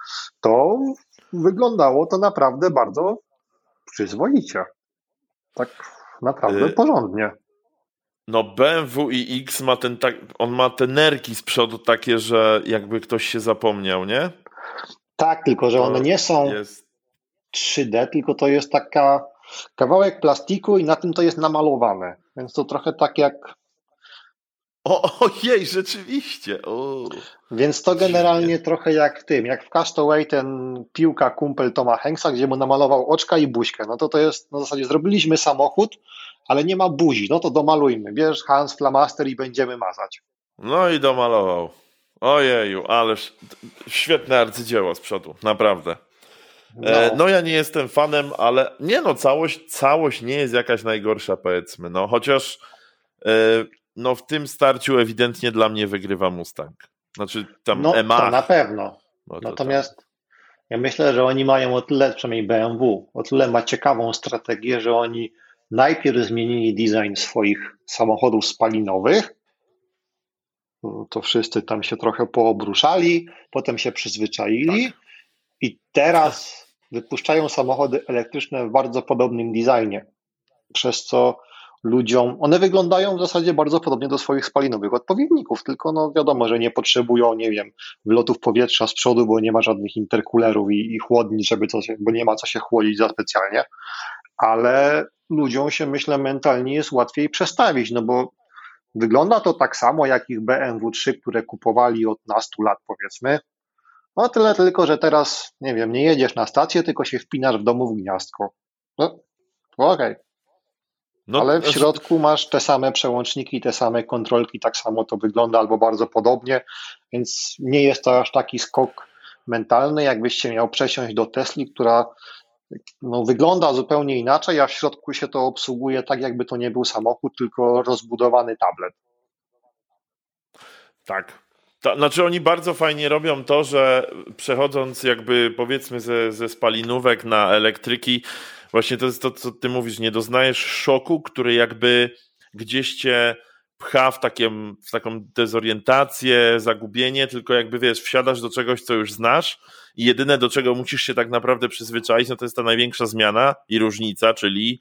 to wyglądało to naprawdę bardzo przyzwoicie. Tak naprawdę y porządnie. No BMW i X ma ten tak, on ma te nerki z przodu takie, że jakby ktoś się zapomniał, nie? Tak, tylko że one nie są jest... 3D, tylko to jest taka kawałek plastiku i na tym to jest namalowane. Więc to trochę tak jak. O, ojej, rzeczywiście. O. Więc to generalnie trochę jak w tym, jak w Castaway ten piłka kumpel Toma Hanksa, gdzie mu namalował oczka i buźkę. No to to jest na zasadzie zrobiliśmy samochód, ale nie ma buzi, no to domalujmy. Bierz Hans Flamaster i będziemy mazać. No i domalował. Ojeju, ależ świetne arcydzieło z przodu, naprawdę. No. E, no. ja nie jestem fanem, ale nie no, całość, całość nie jest jakaś najgorsza powiedzmy, no chociaż e, no w tym starciu ewidentnie dla mnie wygrywa Mustang. Znaczy tam no, To na pewno. Natomiast tam... ja myślę, że oni mają o tyle, przynajmniej BMW, o tyle ma ciekawą strategię, że oni najpierw zmienili design swoich samochodów spalinowych. To wszyscy tam się trochę poobruszali, potem się przyzwyczaili tak. i teraz wypuszczają samochody elektryczne w bardzo podobnym designie. Przez co ludziom, one wyglądają w zasadzie bardzo podobnie do swoich spalinowych odpowiedników, tylko no wiadomo, że nie potrzebują, nie wiem, wlotów powietrza z przodu, bo nie ma żadnych interkulerów i, i chłodni, żeby coś, bo nie ma co się chłodzić za specjalnie, ale ludziom się, myślę, mentalnie jest łatwiej przestawić, no bo wygląda to tak samo jak ich BMW 3, które kupowali od nastu lat, powiedzmy. No tyle tylko, że teraz, nie wiem, nie jedziesz na stację, tylko się wpinasz w domu w gniazdko. No, okej. Okay. No, Ale w środku masz te same przełączniki, te same kontrolki, tak samo to wygląda albo bardzo podobnie, więc nie jest to aż taki skok mentalny, jakbyście miał przesiąść do Tesli, która no, wygląda zupełnie inaczej, a w środku się to obsługuje tak, jakby to nie był samochód, tylko rozbudowany tablet. Tak. To, znaczy oni bardzo fajnie robią to, że przechodząc jakby powiedzmy ze, ze spalinówek na elektryki, właśnie to jest to, co ty mówisz, nie doznajesz szoku, który jakby gdzieś cię pcha w, takim, w taką dezorientację, zagubienie, tylko jakby wiesz, wsiadasz do czegoś, co już znasz i jedyne do czego musisz się tak naprawdę przyzwyczaić, no to jest ta największa zmiana i różnica, czyli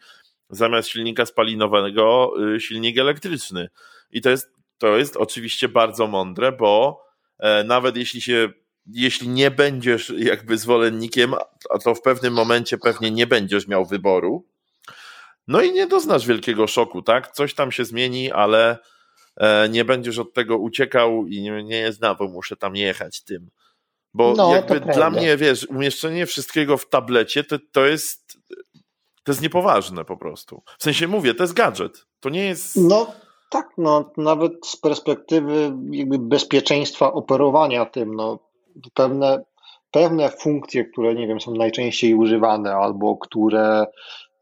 zamiast silnika spalinowego y, silnik elektryczny. I to jest, to jest oczywiście bardzo mądre, bo e, nawet jeśli się jeśli nie będziesz jakby zwolennikiem, a to w pewnym momencie pewnie nie będziesz miał wyboru, no i nie doznasz wielkiego szoku, tak? Coś tam się zmieni, ale e, nie będziesz od tego uciekał i nie, nie znowu muszę tam jechać tym. Bo no, jakby dla mnie, wiesz, umieszczenie wszystkiego w tablecie to, to jest to jest niepoważne po prostu. W sensie mówię, to jest gadżet. To nie jest. No tak, no nawet z perspektywy jakby bezpieczeństwa operowania tym, no pewne, pewne funkcje, które nie wiem, są najczęściej używane, albo które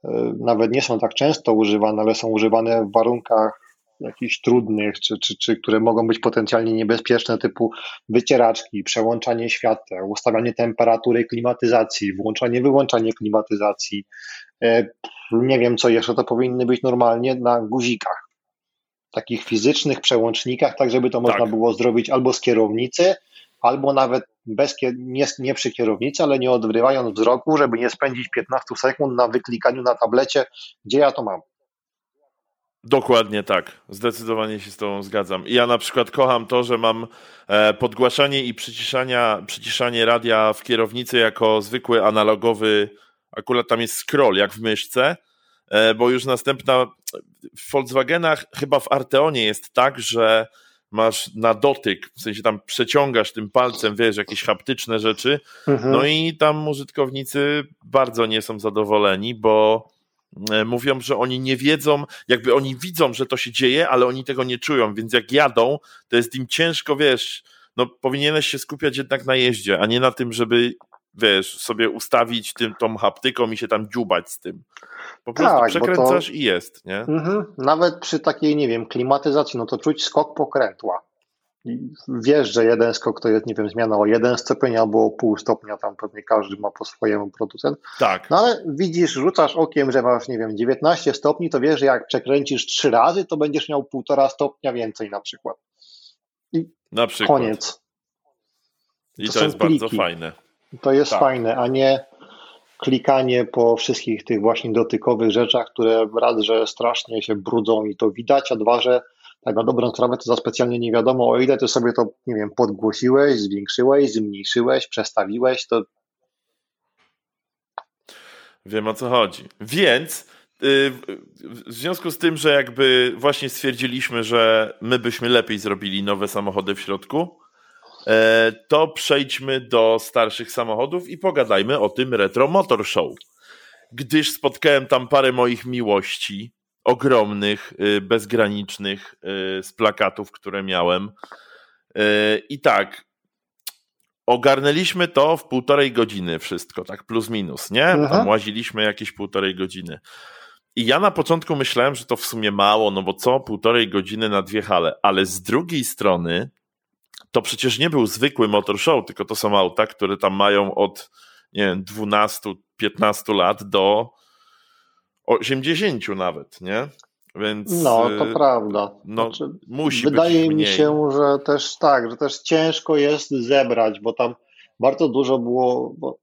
e, nawet nie są tak często używane, ale są używane w warunkach jakichś trudnych, czy, czy, czy które mogą być potencjalnie niebezpieczne, typu wycieraczki, przełączanie świateł, ustawianie temperatury klimatyzacji, włączanie, wyłączanie klimatyzacji. E, nie wiem co jeszcze, to powinny być normalnie na guzikach, takich fizycznych przełącznikach, tak żeby to można tak. było zrobić albo z kierownicy, albo nawet bez, nie, nie przy kierownicy, ale nie odrywając wzroku, żeby nie spędzić 15 sekund na wyklikaniu na tablecie, gdzie ja to mam. Dokładnie tak. Zdecydowanie się z Tobą zgadzam. Ja na przykład kocham to, że mam e, podgłaszanie i przyciszanie, przyciszanie radia w kierownicy jako zwykły analogowy, akurat tam jest scroll, jak w myszce, bo już następna w Volkswagenach, chyba w Arteonie jest tak, że masz na dotyk, w sensie tam przeciągasz tym palcem, wiesz, jakieś haptyczne rzeczy, mhm. no i tam użytkownicy bardzo nie są zadowoleni, bo e, mówią, że oni nie wiedzą, jakby oni widzą, że to się dzieje, ale oni tego nie czują, więc jak jadą, to jest im ciężko, wiesz, no powinieneś się skupiać jednak na jeździe, a nie na tym, żeby wiesz, sobie ustawić tym, tą haptyką i się tam dziubać z tym. Po prostu tak, przekręcasz to... i jest, nie? Mhm. Nawet przy takiej, nie wiem, klimatyzacji, no to czuć skok pokrętła. Wiesz, że jeden skok to jest, nie wiem, zmiana o jeden stopień albo o pół stopnia, tam pewnie każdy ma po swojemu producent. Tak. No ale widzisz, rzucasz okiem, że masz, nie wiem, 19 stopni, to wiesz, że jak przekręcisz trzy razy, to będziesz miał półtora stopnia więcej na przykład. I na przykład. koniec. I to, to jest pliki. bardzo fajne. To jest tak. fajne, a nie klikanie po wszystkich tych właśnie dotykowych rzeczach, które raz, że strasznie się brudzą i to widać, a dwa, że tak na dobrą sprawę to za specjalnie nie wiadomo o ile ty sobie to, nie wiem, podgłosiłeś, zwiększyłeś, zmniejszyłeś, przestawiłeś, to Wiem o co chodzi. Więc y, w związku z tym, że jakby właśnie stwierdziliśmy, że my byśmy lepiej zrobili nowe samochody w środku, to przejdźmy do starszych samochodów i pogadajmy o tym Retro Motor Show. Gdyż spotkałem tam parę moich miłości, ogromnych, y, bezgranicznych, y, z plakatów, które miałem. E, I tak, ogarnęliśmy to w półtorej godziny wszystko, tak plus minus, nie? Aha. Tam łaziliśmy jakieś półtorej godziny. I ja na początku myślałem, że to w sumie mało, no bo co, półtorej godziny na dwie hale, ale z drugiej strony to przecież nie był zwykły motor show, tylko to są auta, które tam mają od nie wiem, 12-15 lat do 80 nawet, nie? Więc, no, to y, prawda. No, znaczy, musi wydaje mi się, że też tak, że też ciężko jest zebrać, bo tam bardzo dużo było, bo,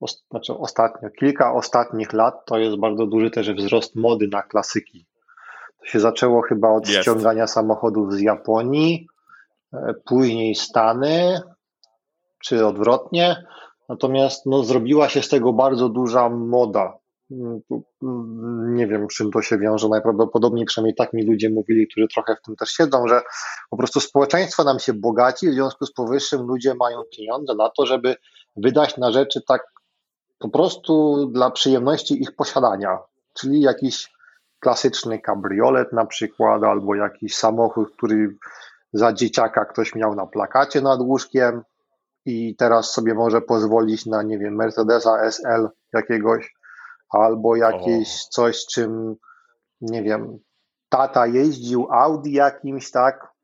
o, znaczy ostatnio, kilka ostatnich lat to jest bardzo duży też wzrost mody na klasyki. To się zaczęło chyba od jest. ściągania samochodów z Japonii, później Stany, czy odwrotnie. Natomiast no, zrobiła się z tego bardzo duża moda. Mm, mm, nie wiem, czym to się wiąże. Najprawdopodobniej, przynajmniej tak mi ludzie mówili, którzy trochę w tym też siedzą, że po prostu społeczeństwo nam się bogaci, w związku z powyższym ludzie mają pieniądze na to, żeby wydać na rzeczy tak po prostu dla przyjemności ich posiadania. Czyli jakiś klasyczny kabriolet na przykład, albo jakiś samochód, który za dzieciaka ktoś miał na plakacie nad łóżkiem i teraz sobie może pozwolić na, nie wiem, Mercedesa SL jakiegoś albo jakieś o. coś, czym, nie wiem, tata jeździł Audi jakimś, tak?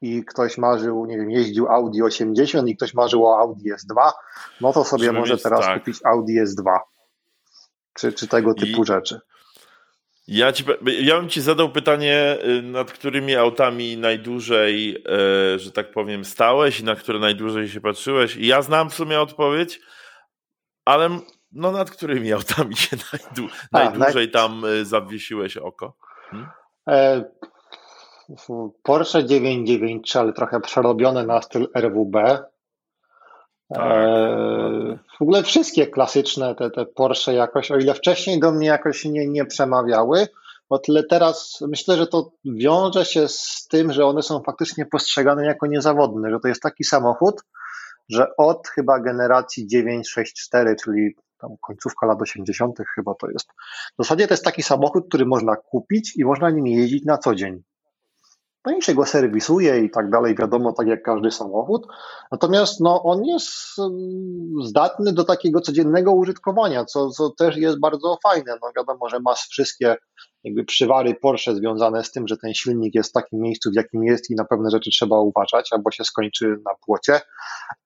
I ktoś marzył, nie wiem, jeździł Audi 80 i ktoś marzył o Audi S2, no to sobie może teraz tak. kupić Audi S2. Czy, czy tego typu I, rzeczy. Ja, ci, ja bym ci zadał pytanie, y, nad którymi autami najdłużej, e, że tak powiem, stałeś i na które najdłużej się patrzyłeś. I ja znam w sumie odpowiedź, ale no nad którymi autami się najdłu, A, najdłużej tam y, zawiesiłeś oko? Hmm? E, Porsche 993, ale trochę przerobione na styl RWB. Tak, e, w ogóle wszystkie klasyczne te, te Porsche jakoś, o ile wcześniej do mnie jakoś nie, nie przemawiały, o tyle teraz myślę, że to wiąże się z tym, że one są faktycznie postrzegane jako niezawodne, że to jest taki samochód, że od chyba generacji 964, czyli tam końcówka lat 80. chyba to jest. W zasadzie to jest taki samochód, który można kupić i można nim jeździć na co dzień. No i się go serwisuje i tak dalej, wiadomo, tak jak każdy samochód. Natomiast no, on jest mm, zdatny do takiego codziennego użytkowania, co, co też jest bardzo fajne. No wiadomo, że masz wszystkie jakby przywary Porsche związane z tym, że ten silnik jest w takim miejscu, w jakim jest i na pewne rzeczy trzeba uważać, albo się skończy na płocie,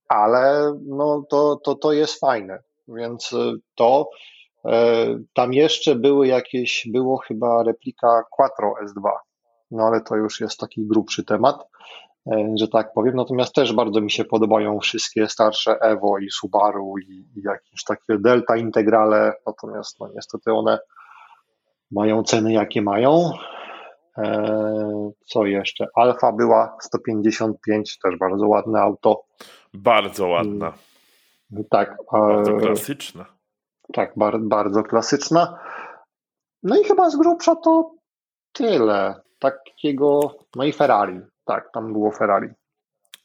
ale no, to, to, to jest fajne. Więc y, to e, tam jeszcze były jakieś, było chyba replika Quattro S2, no ale to już jest taki grubszy temat. e, że tak powiem. Natomiast też bardzo mi się podobają wszystkie starsze Evo i Subaru i, i jakieś takie Delta Integrale, natomiast no niestety one mają ceny jakie mają. E, co jeszcze? Alfa była 155, też bardzo ładne auto. Bardzo ładna. Mm, tak. Bardzo klasyczna. Tak, bar, bardzo klasyczna. No i chyba z grubsza to tyle. Takiego, no i Ferrari. Tak, tam było Ferrari.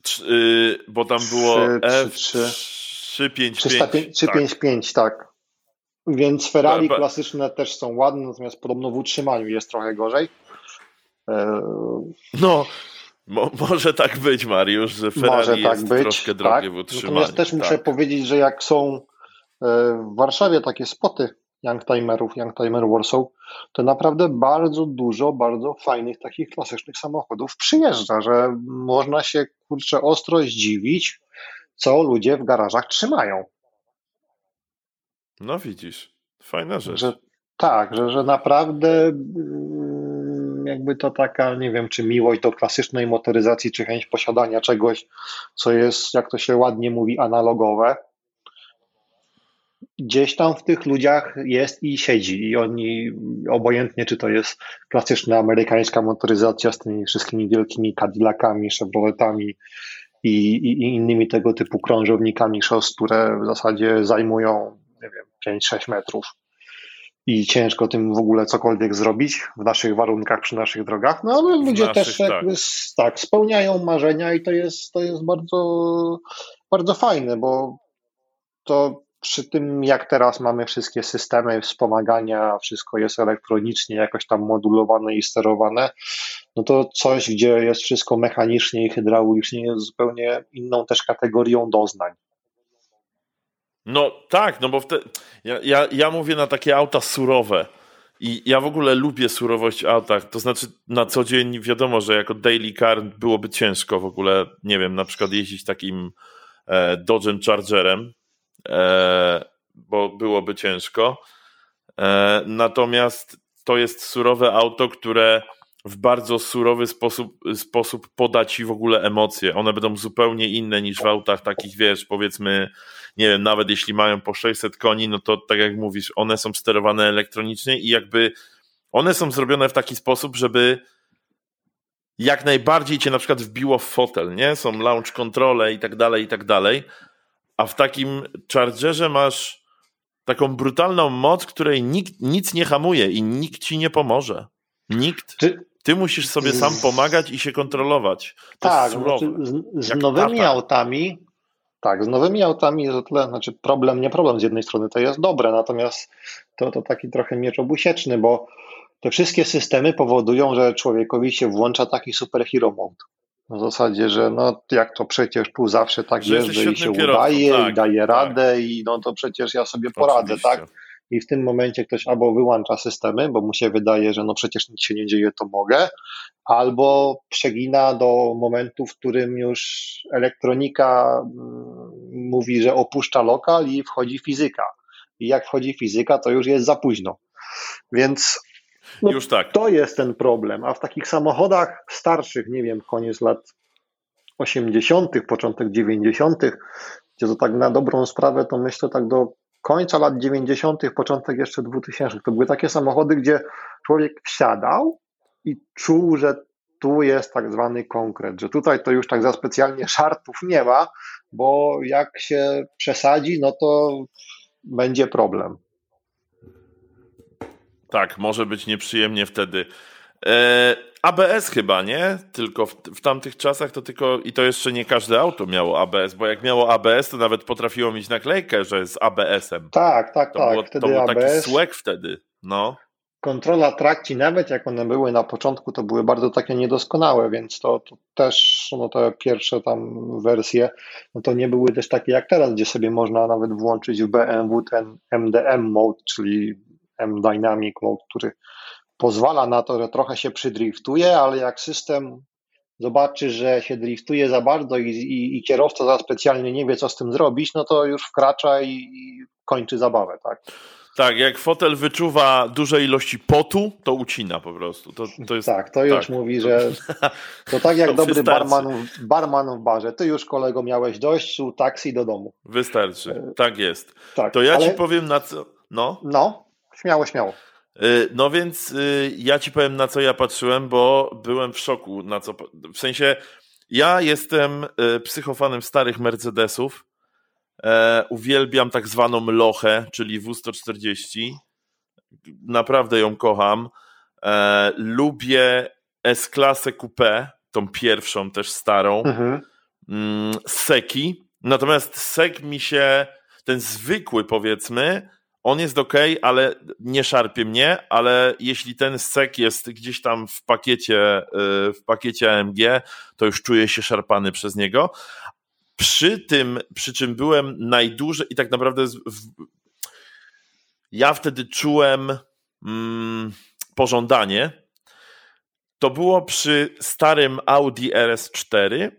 Trzy, yy, bo tam było F 355. 355, tak. tak. Więc Ferrari klasyczne też są ładne, natomiast podobno w utrzymaniu jest trochę gorzej. E, no, Mo, może tak być, Mariusz, że Ferrari może tak jest być, troszkę drogie tak. w utrzymaniu. Natomiast też muszę tak. powiedzieć, że jak są e, w Warszawie takie spoty youngtimerów, youngtimer Warsaw, to naprawdę bardzo dużo, bardzo fajnych takich klasycznych samochodów przyjeżdża, że można się kurczę ostro zdziwić, co ludzie w garażach trzymają. No widzisz, fajna rzecz. Że, tak, że, że naprawdę jakby to taka, nie wiem, czy miłość do klasycznej motoryzacji, czy chęć posiadania czegoś, co jest, jak to się ładnie mówi, analogowe. Gdzieś tam w tych ludziach jest i siedzi, i oni, obojętnie czy to jest klasyczna amerykańska motoryzacja z tymi wszystkimi wielkimi Cadillacami, Chevroletami i, i, i innymi tego typu krążownikami szos, które w zasadzie zajmują, nie wiem, 5-6 metrów i ciężko tym w ogóle cokolwiek zrobić w naszych warunkach, przy naszych drogach, no ale ludzie naszych, też jakby tak. tak. spełniają marzenia i to jest, to jest bardzo, bardzo fajne, bo to przy tym, jak teraz mamy wszystkie systemy wspomagania, wszystko jest elektronicznie jakoś tam modulowane i sterowane, no to coś, gdzie jest wszystko mechanicznie i hydraulicznie, jest zupełnie inną też kategorią doznań. No tak, no bo wtedy, ja, ja, ja mówię na takie auta surowe. I ja w ogóle lubię surowość w autach. To znaczy, na co dzień wiadomo, że jako daily car byłoby ciężko w ogóle, nie wiem, na przykład jeździć takim e, Dodge'em Chargerem, bo byłoby ciężko. E, natomiast to jest surowe auto, które w bardzo surowy sposób, sposób poda ci w ogóle emocje. One będą zupełnie inne niż w autach takich, wiesz, powiedzmy, nie wiem, nawet jeśli mają po 600 koni, no to tak jak mówisz, one są sterowane elektronicznie i jakby one są zrobione w taki sposób, żeby jak najbardziej cię na przykład wbiło w fotel, nie? Są launch kontrole i tak dalej, i tak dalej. A w takim Chargerze masz taką brutalną moc, której nikt nic nie hamuje i nikt ci nie pomoże. Nikt. Ty, ty musisz sobie sam pomagać i się kontrolować. To tak, znaczy z, z nowymi tata. autami, tak, z nowymi autami jest o tyle, znaczy problem, nie problem z jednej strony, to jest dobre, natomiast to, to taki trochę miecz obusieczny, bo te wszystkie systemy powodują, że człowiekowi się włącza taki superhero mode. W zasadzie, że no jak to przecież tu zawsze tak że jeżdżę i się kierowcą, udaje tak, i daje tak. radę i no to przecież ja sobie poradzę, Oczywiście. tak? i w tym momencie ktoś albo wyłącza systemy, bo mu się wydaje, że no przecież nic się nie dzieje, to mogę, albo przegina do momentu, w którym już elektronika mm, mówi, że opuszcza lokal i wchodzi fizyka. I jak wchodzi fizyka, to już jest za późno. Więc no, już tak. to jest ten problem. A w takich samochodach starszych, nie wiem, koniec lat 80., początek 90., gdzie to tak na dobrą sprawę, to myślę tak do końca lat 90., początek jeszcze 2000. To były takie samochody, gdzie człowiek wsiadał i czuł, że tu jest tak zwany konkret, że tutaj to już tak za specjalnie żartów nie ma, bo jak się przesadzi, no to będzie problem. Tak, może być nieprzyjemnie wtedy. E, ABS chyba, nie? Tylko w, w, tamtych czasach to tylko, i to jeszcze nie każde auto miało ABS, bo jak miało ABS, to nawet potrafiło mieć naklejkę, że jest ABS-em. Tak, tak, to tak. Było, to był ABS. taki słek wtedy, no. Kontrola trakcji, nawet jak one były na początku, to były bardzo takie niedoskonałe, więc to, to też, no te pierwsze tam wersje, no to nie były też takie jak teraz, gdzie sobie można nawet włączyć w BMW ten MDM mode, czyli M-Dynamic mode, który pozwala na to, że trochę się przydriftuje, ale jak system zobaczy, że się driftuje za bardzo i, i, i, kierowca za specjalnie nie wie, co z tym zrobić, no to już wkracza i, i kończy zabawę, tak? Tak, jak fotel wyczuwa duże ilości potu, to ucina po prostu. To, to jest, tak, to już tak. mówi, że to tak jak to dobry barman, barman w barze. Ty już kolego miałeś dość, taksi do domu. Wystarczy, e, tak jest. Tak, to ja ale... ci powiem na co... No, no śmiało, śmiało. E, no więc y, ja ci powiem na co ja patrzyłem, bo byłem w szoku na co... W sensie ja jestem y, psychofanem starych Mercedesów, E, uwielbiam tak zwaną lochę, czyli W140. Naprawdę ją kocham. E, lubię S-klasę coupé, tą pierwszą też starą. Mhm. Mm, Seki. Natomiast Sek mi się, ten zwykły powiedzmy, on jest ok, ale nie szarpie mnie, ale jeśli ten sek jest gdzieś tam w pakiecie, y, w pakiecie AMG, to już czuję się szarpany przez niego. Przy tym, przy czym byłem najdłużej i tak naprawdę w, ja wtedy czułem mm, pożądanie. To było przy starym Audi RS4.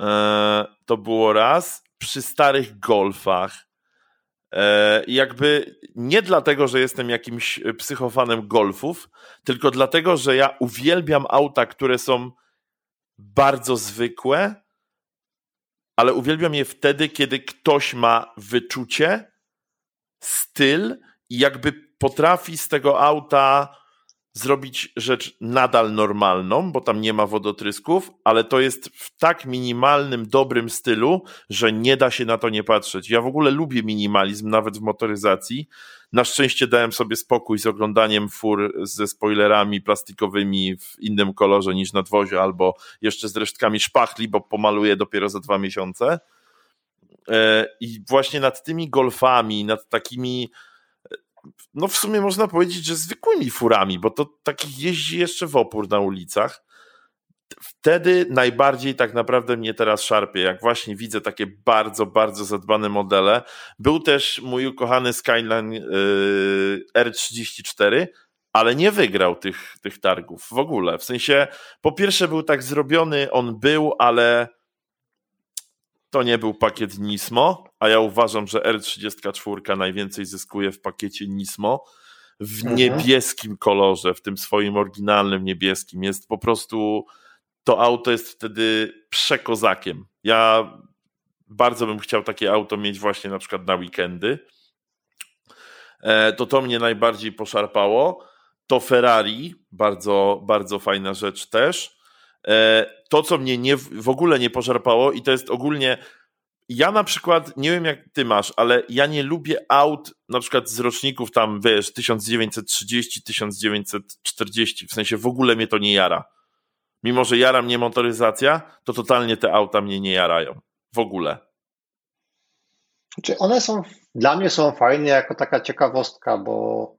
E, to było raz. Przy starych Golfach. E, jakby nie dlatego, że jestem jakimś psychofanem golfów, tylko dlatego, że ja uwielbiam auta, które są bardzo zwykłe, ale uwielbiam je wtedy, kiedy ktoś ma wyczucie, styl i jakby potrafi z tego auta zrobić rzecz nadal normalną, bo tam nie ma wodotrysków, ale to jest w tak minimalnym, dobrym stylu, że nie da się na to nie patrzeć. Ja w ogóle lubię minimalizm, nawet w motoryzacji. Na szczęście dałem sobie spokój z oglądaniem fur ze spoilerami plastikowymi w innym kolorze niż nadwozie, albo jeszcze z resztkami szpachli, bo pomaluję dopiero za dwa miesiące. E, I właśnie nad tymi golfami, nad takimi no w sumie można powiedzieć, że zwykłymi furami, bo to takich jeździ jeszcze w opór na ulicach. Wtedy najbardziej tak naprawdę mnie teraz szarpie, jak właśnie widzę takie bardzo, bardzo zadbane modele. Był też mój ukochany Skyline yy, R34, ale nie wygrał tych, tych targów w ogóle. W sensie, po pierwsze był tak zrobiony, on był, ale to nie był pakiet Nismo, a ja uważam, że R34 najwięcej zyskuje w pakiecie Nismo w mhm. niebieskim kolorze, w tym swoim oryginalnym niebieskim. Jest po prostu, to auto jest wtedy przekozakiem. Ja bardzo bym chciał takie auto mieć właśnie na przykład na weekendy. E, to to mnie najbardziej poszarpało. To Ferrari, bardzo, bardzo fajna rzecz też. E, to, co mnie nie, w ogóle nie pożarpało, i to jest ogólnie. Ja na przykład, nie wiem jak ty masz, ale ja nie lubię aut na przykład z roczników tam, wiesz, 1930, 1940, w sensie w ogóle mnie to nie jara. Mimo, że jara mnie motoryzacja, to totalnie te auta mnie nie jarają. W ogóle. Czy one są, dla mnie są fajne jako taka ciekawostka, bo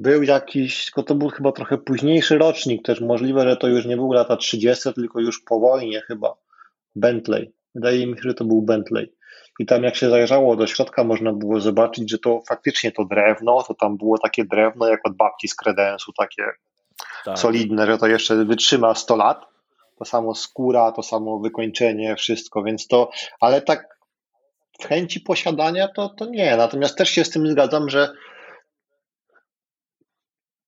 był jakiś, tylko to był chyba trochę późniejszy rocznik, też możliwe, że to już nie były lata 30., tylko już po wojnie chyba. Bentley. Wydaje mi się, że to był Bentley. I tam jak się zajrzało do środka, można było zobaczyć, że to faktycznie to drewno, to tam było takie drewno jak od babci z kredensu, takie tak. solidne, że to jeszcze wytrzyma 100 lat. To samo skóra, to samo wykończenie, wszystko, więc to, ale tak w chęci posiadania to, to nie. Natomiast też się z tym zgadzam, że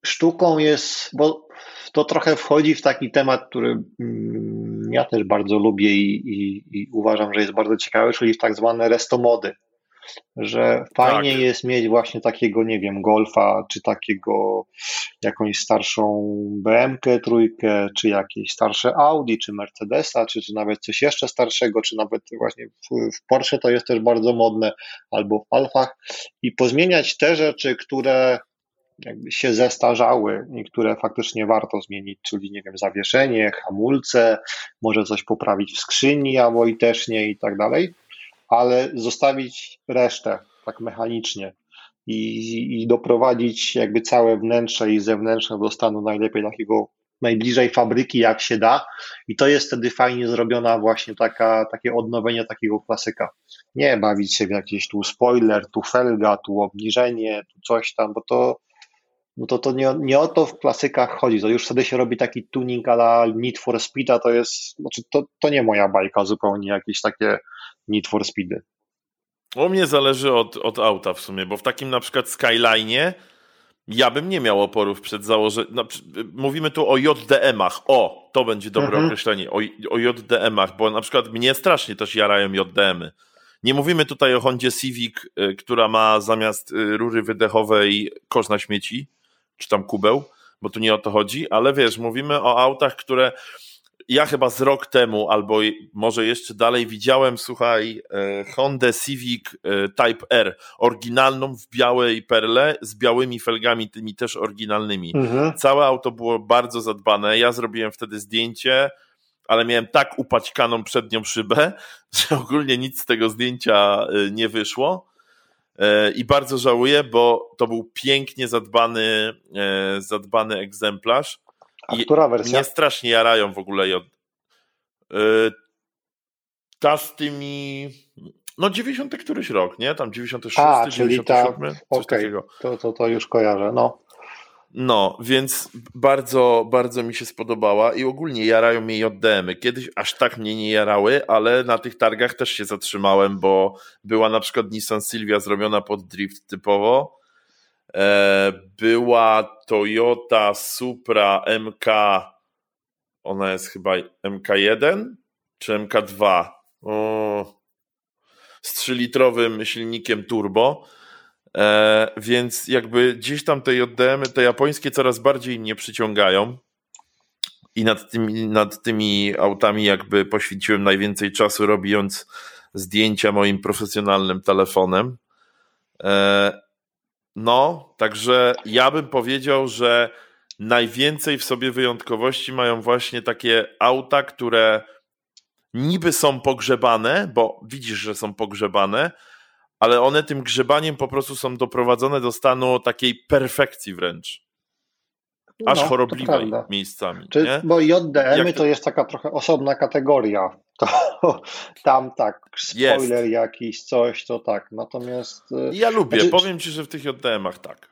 sztuką jest, bo to trochę wchodzi w taki temat, który mm, ja też bardzo lubię i, i, i uważam, że jest bardzo ciekawy, czyli tak zwane restomody. Że fajnie tak. jest mieć właśnie takiego, nie wiem, golfa, czy takiego jakąś starszą BMK trójkę, czy jakieś starsze Audi, czy Mercedesa, czy, czy nawet coś jeszcze starszego, czy nawet właśnie w, w Porsche to jest też bardzo modne, albo w Alfach i pozmieniać te rzeczy, które jakby się zestarzały, niektóre faktycznie warto zmienić, czyli nie wiem, zawieszenie, hamulce, może coś poprawić w skrzyni albo i też nie i tak dalej, ale zostawić resztę tak mechanicznie i, i doprowadzić jakby całe wnętrze i zewnętrzne do stanu najlepiej takiego najbliżej fabryki jak się da i to jest wtedy fajnie zrobiona właśnie taka, takie odnowienie takiego klasyka. Nie bawić się w jakiś tu spoiler, tu felga, tu obniżenie, tu coś tam, bo to no to, to nie, nie o to w klasykach chodzi. To już wtedy się robi taki tuning ala Need for Speeda, to jest, znaczy to, to nie moja bajka zupełnie, jakieś takie Need for Speedy. U mnie zależy od, od auta w sumie, bo w takim na przykład Skyline'ie ja bym nie miał oporów przed założeniem. No, mówimy tu o JDM-ach. O, to będzie dobre mhm. określenie. O, o JDM-ach, bo na przykład mnie strasznie też jarają JDM-y. Nie mówimy tutaj o Hondzie Civic, y, która ma zamiast y, rury wydechowej kosz na śmieci, czy tam kubeł, bo tu nie o to chodzi, ale wiesz, mówimy o autach, które ja chyba z rok temu, albo może jeszcze dalej, widziałem, słuchaj, e, Honda Civic e, Type R, oryginalną w białej perle, z białymi felgami, tymi też oryginalnymi. Mhm. Całe auto było bardzo zadbane. Ja zrobiłem wtedy zdjęcie, ale miałem tak upaćkaną przednią szybę, że ogólnie nic z tego zdjęcia e, nie wyszło. I bardzo żałuję, bo to był pięknie zadbany, zadbany egzemplarz. A która wersja? Mnie strasznie jarają w ogóle. Yy, ta z tymi. No 90 któryś rok, nie? Tam 96, A, 97, ta... coś okay. takiego. To, to, to już kojarzę, no. No, więc bardzo, bardzo mi się spodobała i ogólnie jarają mnie JDM-y. Kiedyś aż tak mnie nie jarały, ale na tych targach też się zatrzymałem, bo była na przykład Nissan Silvia zrobiona pod drift typowo E, była Toyota Supra MK, ona jest chyba MK1 czy MK2 o, z 3-litrowym silnikiem turbo. E, więc jakby gdzieś tam te JDM, te japońskie coraz bardziej mnie przyciągają i nad tymi, nad tymi autami jakby poświęciłem najwięcej czasu robiąc zdjęcia moim profesjonalnym telefonem. E, no, także ja bym powiedział, że najwięcej w sobie wyjątkowości mają właśnie takie auta, które niby są pogrzebane, bo widzisz, że są pogrzebane, ale one tym grzebaniem po prostu są doprowadzone do stanu takiej perfekcji wręcz. Aż no, chorobliwej miejscami. Czy, nie? Bo JDM y to jest taka trochę osobna kategoria. To tam tak, spoiler jest. jakiś, coś, to tak. Natomiast. Y, ja lubię, znaczy, powiem ci, że w tych JDM-ach tak.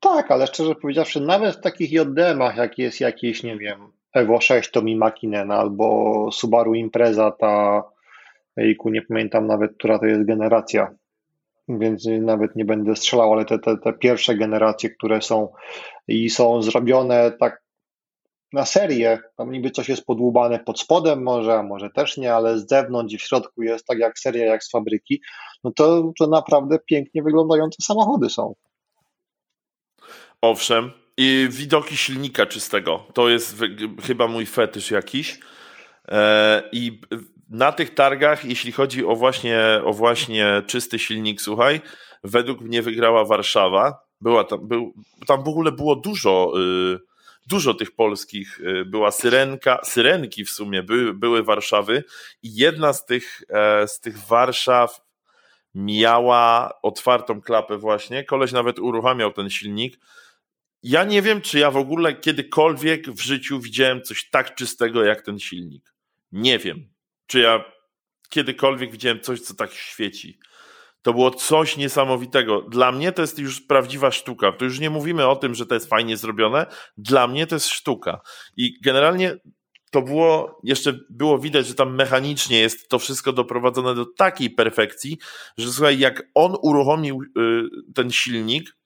Tak, ale szczerze powiedziawszy, nawet w takich JDM-ach, jak jest jakieś, nie wiem, Evo 6 to mi Makinen albo Subaru Impreza, ta, jejku, nie pamiętam nawet, która to jest generacja, więc nawet nie będę strzelał, ale te, te, te pierwsze generacje, które są i są zrobione tak na serię, tam niby coś jest podłubane pod spodem może, a może też nie, ale z zewnątrz i w środku jest tak jak seria, jak z fabryki, no to, to naprawdę pięknie wyglądające samochody są. Owszem, i widoki silnika czystego, to jest chyba mój fetysz jakiś. E, I na tych targach, jeśli chodzi o właśnie, o właśnie czysty silnik, słuchaj, według mnie wygrała Warszawa. Była tam, był, tam w ogóle było dużo, y, dużo tych polskich. Y, była Syrenka, Syrenki w sumie były, były Warszawy i jedna z tych, e, z tych Warszaw miała otwartą klapę właśnie. Koleś nawet uruchamiał ten silnik. Ja nie wiem, czy ja w ogóle kiedykolwiek w życiu widziałem coś tak czystego jak ten silnik. Nie wiem czy ja kiedykolwiek widziałem coś, co tak świeci. To było coś niesamowitego. Dla mnie to jest już prawdziwa sztuka. To już nie mówimy o tym, że to jest fajnie zrobione. Dla mnie to jest sztuka. I generalnie to było, jeszcze było widać, że tam mechanicznie jest to wszystko doprowadzone do takiej perfekcji, że słuchaj, jak on uruchomił y, ten silnik,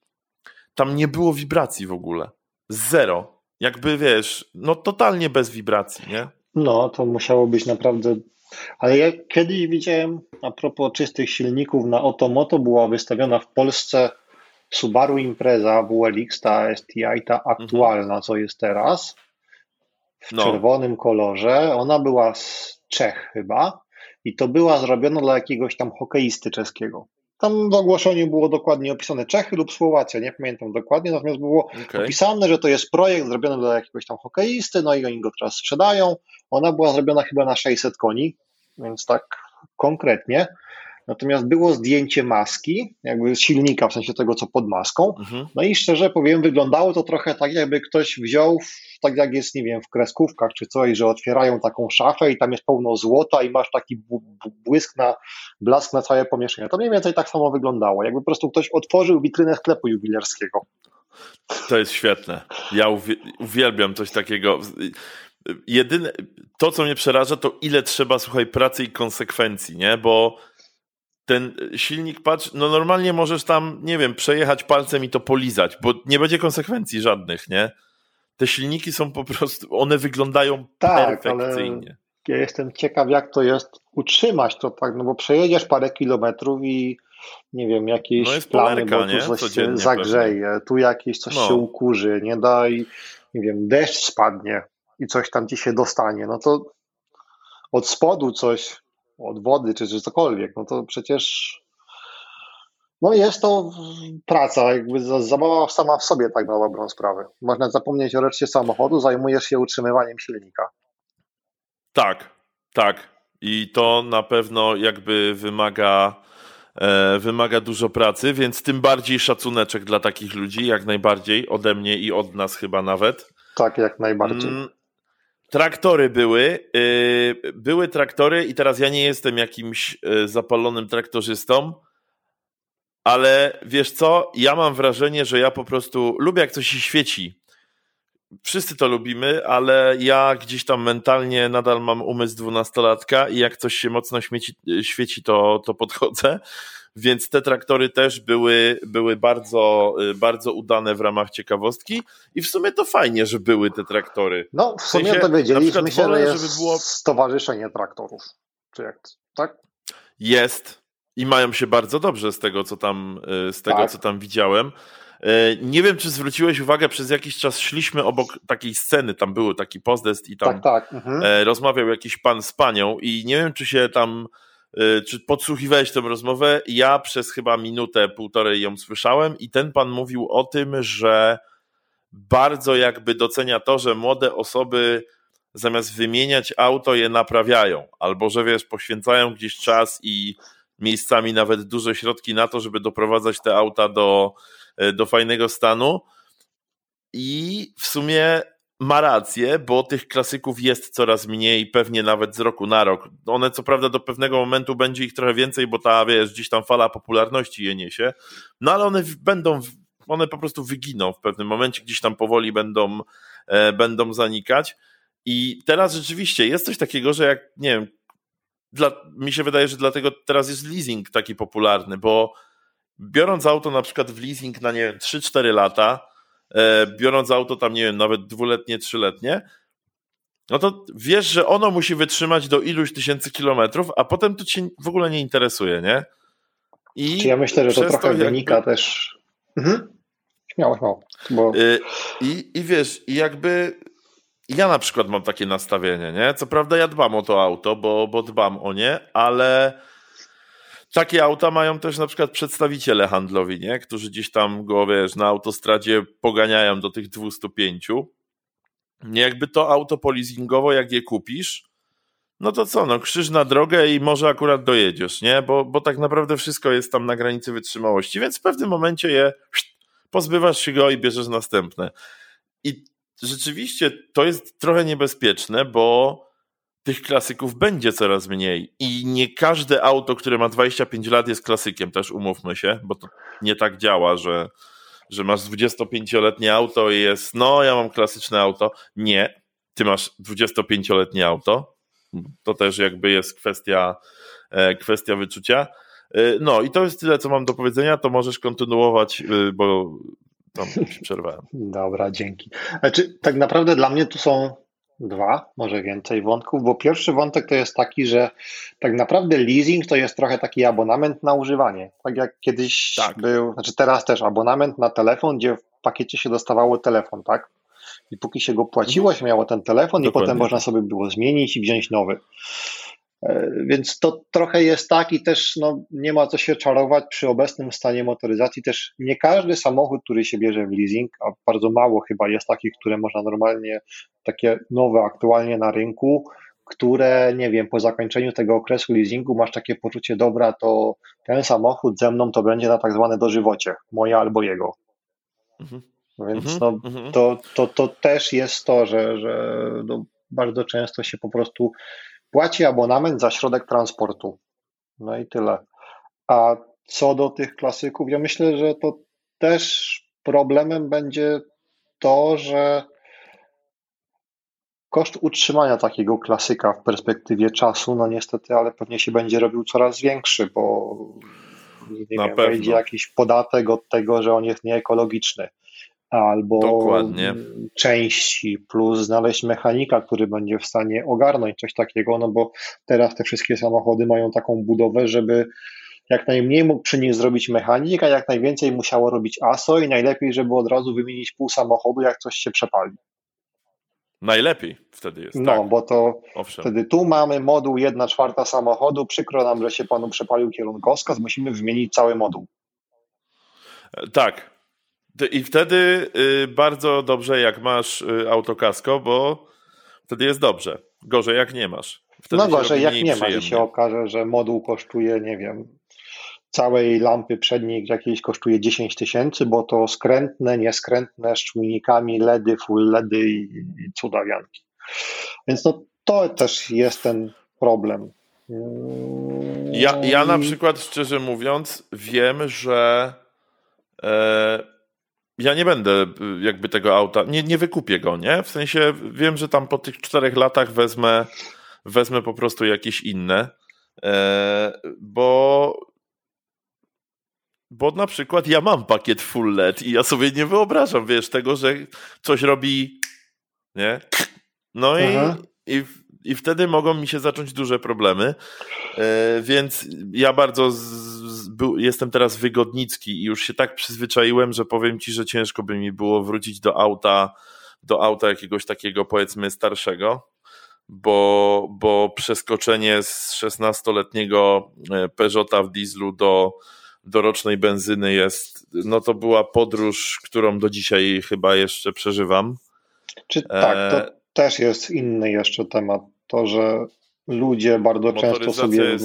tam nie było wibracji w ogóle. Zero. Jakby wiesz, no totalnie bez wibracji, nie? No, to musiało być naprawdę ale ja kiedyś widziałem, a propos czystych silników, na Otomoto była wystawiona w Polsce Subaru Impreza WLX, ta STI, ta aktualna, co jest teraz, w no. czerwonym kolorze. Ona była z Czech chyba i to była zrobiona dla jakiegoś tam hokeisty czeskiego. Tam w ogłoszeniu było dokładnie opisane Czechy lub Słowacja, nie pamiętam dokładnie, natomiast było okay. opisane, że to jest projekt zrobiony dla jakiegoś tam hokeisty, no i oni go teraz sprzedają. Ona była zrobiona chyba na 600 koni, więc tak konkretnie. Natomiast było zdjęcie maski, jakby silnika, w sensie tego, co pod maską. Mhm. No i szczerze powiem, wyglądało to trochę tak, jakby ktoś wziął, tak jak jest, nie wiem, w kreskówkach czy coś, że otwierają taką szafę i tam jest pełno złota i masz taki błysk na, blask na całe pomieszczenie. To mniej więcej tak samo wyglądało, jakby po prostu ktoś otworzył witrynę sklepu jubilerskiego. To jest świetne. Ja uwielbiam coś takiego jedyne, to co mnie przeraża, to ile trzeba, słuchaj, pracy i konsekwencji, nie? Bo ten silnik, patrz, no normalnie możesz tam, nie wiem, przejechać palcem i to polizać, bo nie będzie konsekwencji żadnych, nie? Te silniki są po prostu, one wyglądają tak, perfekcyjnie. Ja jestem ciekaw, jak to jest utrzymać to tak, no bo przejedziesz parę kilometrów i nie wiem, jakieś no plany, polerka, bo tu coś się zagrzeje, pewnie. tu jakieś coś no. się ukurzy, nie daj, nie wiem, deszcz spadnie i coś tam ci się dostanie, no to od spodu coś, od wody czy, czy cokolwiek, no to przecież no jest to praca, jakby zabawa sama w sobie tak na dobrą sprawę. Można zapomnieć o reszcie samochodu, zajmujesz się utrzymywaniem silnika. Tak, tak. I to na pewno jakby wymaga, e, wymaga dużo pracy, więc tym bardziej szacuneczek dla takich ludzi, jak najbardziej, ode mnie i od nas chyba nawet. Tak, jak najbardziej. Mm, traktory były. Y, były traktory i teraz ja nie jestem jakimś y, zapalonym traktorzystą, ale wiesz co? Ja mam wrażenie, że ja po prostu lubię, jak coś się świeci wszyscy to lubimy, ale ja gdzieś tam mentalnie nadal mam umysł dwunastolatka i jak coś się mocno śmieci, świeci, to, to podchodzę. Więc te traktory też były, były bardzo, bardzo udane w ramach ciekawostki i w sumie to fajnie, że były te traktory. No, w sumie w sensie, dowiedzieliśmy się, wolę, że jest żeby było... stowarzyszenie traktorów. Czy jak, tak? Jest i mają się bardzo dobrze z tego, co tam, z tego, tak. co tam widziałem. E, nie wiem, czy zwróciłeś uwagę, przez jakiś czas szliśmy obok takiej sceny, tam był taki pozdest i tam tak, tak. Mhm. E, rozmawiał jakiś pan z panią i nie wiem, czy się tam, czy podsłuchiwałeś tę rozmowę. Ja przez chyba minutę, półtorej ją słyszałem i ten pan mówił o tym, że bardzo jakby docenia to, że młode osoby zamiast wymieniać auto je naprawiają, albo że wiesz, poświęcają gdzieś czas i miejscami nawet duże środki na to, żeby doprowadzać te auta do, E, do fajnego stanu. I w sumie ma rację, bo tych klasyków jest coraz mniej, pewnie nawet z roku na rok. One co prawda do pewnego momentu będzie ich trochę więcej, bo ta, wiesz, gdzieś tam fala popularności je niesie, no ale one będą, one po prostu wyginą w pewnym momencie, gdzieś tam powoli będą, e, będą zanikać. I teraz rzeczywiście jest coś takiego, że jak, nie wiem, dla, mi się wydaje, że dlatego teraz jest leasing taki popularny, bo biorąc auto na przykład w leasing na, nie wiem, 3-4 lata, biorąc auto tam, nie wiem, nawet dwuletnie, trzyletnie, no to wiesz, że ono musi wytrzymać do iluś tysięcy kilometrów, a potem to cię w ogóle nie interesuje, nie? I Czy ja myślę, że to trochę to wynika jakby... też... Mhm. Śmiało, śmiało. Bo... E, I, I wiesz, i jakby ja na przykład mam takie nastawienie, nie? Co prawda ja dbam o to auto, bo, bo dbam o nie, ale takie auta mają też na przykład przedstawiciele handlowi, nie? którzy gdzieś tam go, wiesz, na autostradzie poganiają do tych 205. Jakby to auto polizingowo, jak je kupisz, no to co, no krzyż na drogę i może akurat dojedziesz, nie? Bo, bo tak naprawdę wszystko jest tam na granicy wytrzymałości, więc w pewnym momencie je pozbywasz się go i bierzesz następne. I rzeczywiście to jest trochę niebezpieczne, bo tych klasyków będzie coraz mniej. I nie każde auto, które ma 25 lat, jest klasykiem, też umówmy się, bo to nie tak działa, że, że masz 25-letnie auto i jest, no, ja mam klasyczne auto. Nie, ty masz 25-letnie auto. To też jakby jest kwestia, e, kwestia wyczucia. E, no i to jest tyle, co mam do powiedzenia. To możesz kontynuować, e, bo tam się przerwałem. Dobra, dzięki. Znaczy, tak naprawdę dla mnie tu są dwa, może więcej wątków, bo pierwszy wątek to jest taki, że tak naprawdę leasing to jest trochę taki abonament na używanie. Tak jak kiedyś tak. był, znaczy teraz też abonament na telefon, gdzie w pakiecie się dostawało telefon, tak? I póki się go płaciło, mhm. się miało ten telefon Dokładnie. i potem można sobie było zmienić i wziąć nowy. E, więc to trochę jest tak i też no, nie ma co się czarować przy obecnym stanie motoryzacji. Też nie każdy samochód, który się bierze w leasing, a bardzo mało chyba jest takich, które można normalnie, takie nowe aktualnie na rynku, które, nie wiem, po zakończeniu tego okresu leasingu masz takie poczucie, dobra, to ten samochód ze mną to będzie na tak zwane dożywocie, moje albo jego. Mhm. Więc mhm. no, mhm. to, to, to też jest to, że, że no, bardzo często się po prostu płaci abonament za środek transportu. No i tyle. A co do tych klasyków, ja myślę, że to też problemem będzie to, że koszt utrzymania takiego klasyka w perspektywie czasu, no niestety, ale pewnie się będzie robił coraz większy, bo nie Na wiem, pewno. jakiś podatek od tego, że on jest nieekologiczny albo Dokładnie. części, plus znaleźć mechanika, który będzie w stanie ogarnąć coś takiego, no bo teraz te wszystkie samochody mają taką budowę, żeby jak najmniej mógł przy nich zrobić mechanik, a jak najwięcej musiało robić ASO i najlepiej, żeby od razu wymienić pół samochodu, jak coś się przepali. Najlepiej wtedy jest. No, tak. bo to Owszem. wtedy tu mamy moduł 1 czwarta samochodu, przykro nam, że się panu przepalił kierunkowskaz, musimy wymienić cały moduł. E, tak, i wtedy y, bardzo dobrze, jak masz y, autokasko, bo wtedy jest dobrze. Gorzej, jak nie masz. Wtedy no gorzej, jak nie masz i się okaże, że moduł kosztuje, nie wiem, całej lampy przedniej jakiejś kosztuje 10 tysięcy, bo to skrętne, nieskrętne, z czujnikami, LEDy, full LEDy i, i cudawianki. Więc no, to też jest ten problem. Ja, ja na przykład, szczerze mówiąc, wiem, że e, ja nie będę y, jakby tego auta, nie, nie wykupię go, nie? W sensie wiem, że tam po tych czterech latach wezmę, wezmę po prostu jakieś inne, e, bo bo na przykład ja mam pakiet full LED i ja sobie nie wyobrażam, wiesz, tego, że coś robi, nie? No i, i i wtedy mogą mi się zacząć duże problemy. E, więc ja bardzo z, był, jestem teraz wygodnicki i już się tak przyzwyczaiłem, że powiem ci, że ciężko by mi było wrócić do auta, do auta jakiegoś takiego powiedzmy starszego. Bo, bo przeskoczenie z 16-letniego e, Peugeota w dieslu do, do rocznej benzyny jest, no to była podróż, którą do dzisiaj chyba jeszcze przeżywam. Czy tak, to e, też jest inny jeszcze temat to, że ludzie bardzo często sobie jest...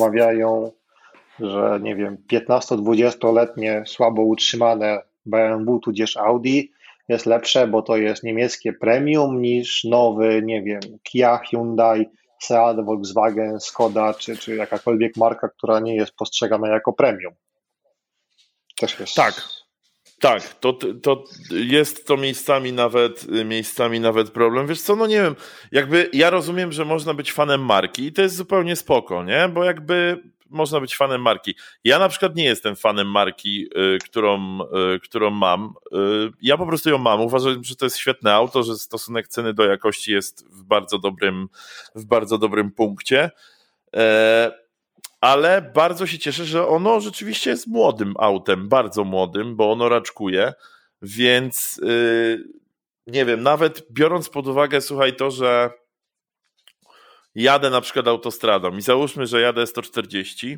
że nie wiem, 15-20-letnie, słabo utrzymane BMW tudzież Audi jest lepsze, bo to jest niemieckie premium niż nowy, nie wiem, Kia, Hyundai, Seat, Volkswagen, Skoda czy, czy jakakolwiek marka, która nie jest postrzegana jako premium. Też jest. Tak, tak, to, to jest to miejscami nawet, miejscami nawet problem. Wiesz co, no nie wiem, jakby ja rozumiem, że można być fanem marki i to jest zupełnie spoko, nie? Bo jakby można być fanem marki. Ja na przykład nie jestem fanem marki, y, którą, y, którą mam. Y, ja po prostu ją mam. Uważam, że to jest świetne auto, że stosunek ceny do jakości jest w bardzo dobrym, w bardzo dobrym punkcie. E, ale bardzo się cieszę, że ono rzeczywiście jest młodym autem, bardzo młodym, bo ono raczkuje, więc nie wiem, nawet biorąc pod uwagę, słuchaj, to, że jadę na przykład autostradą i załóżmy, że jadę 140,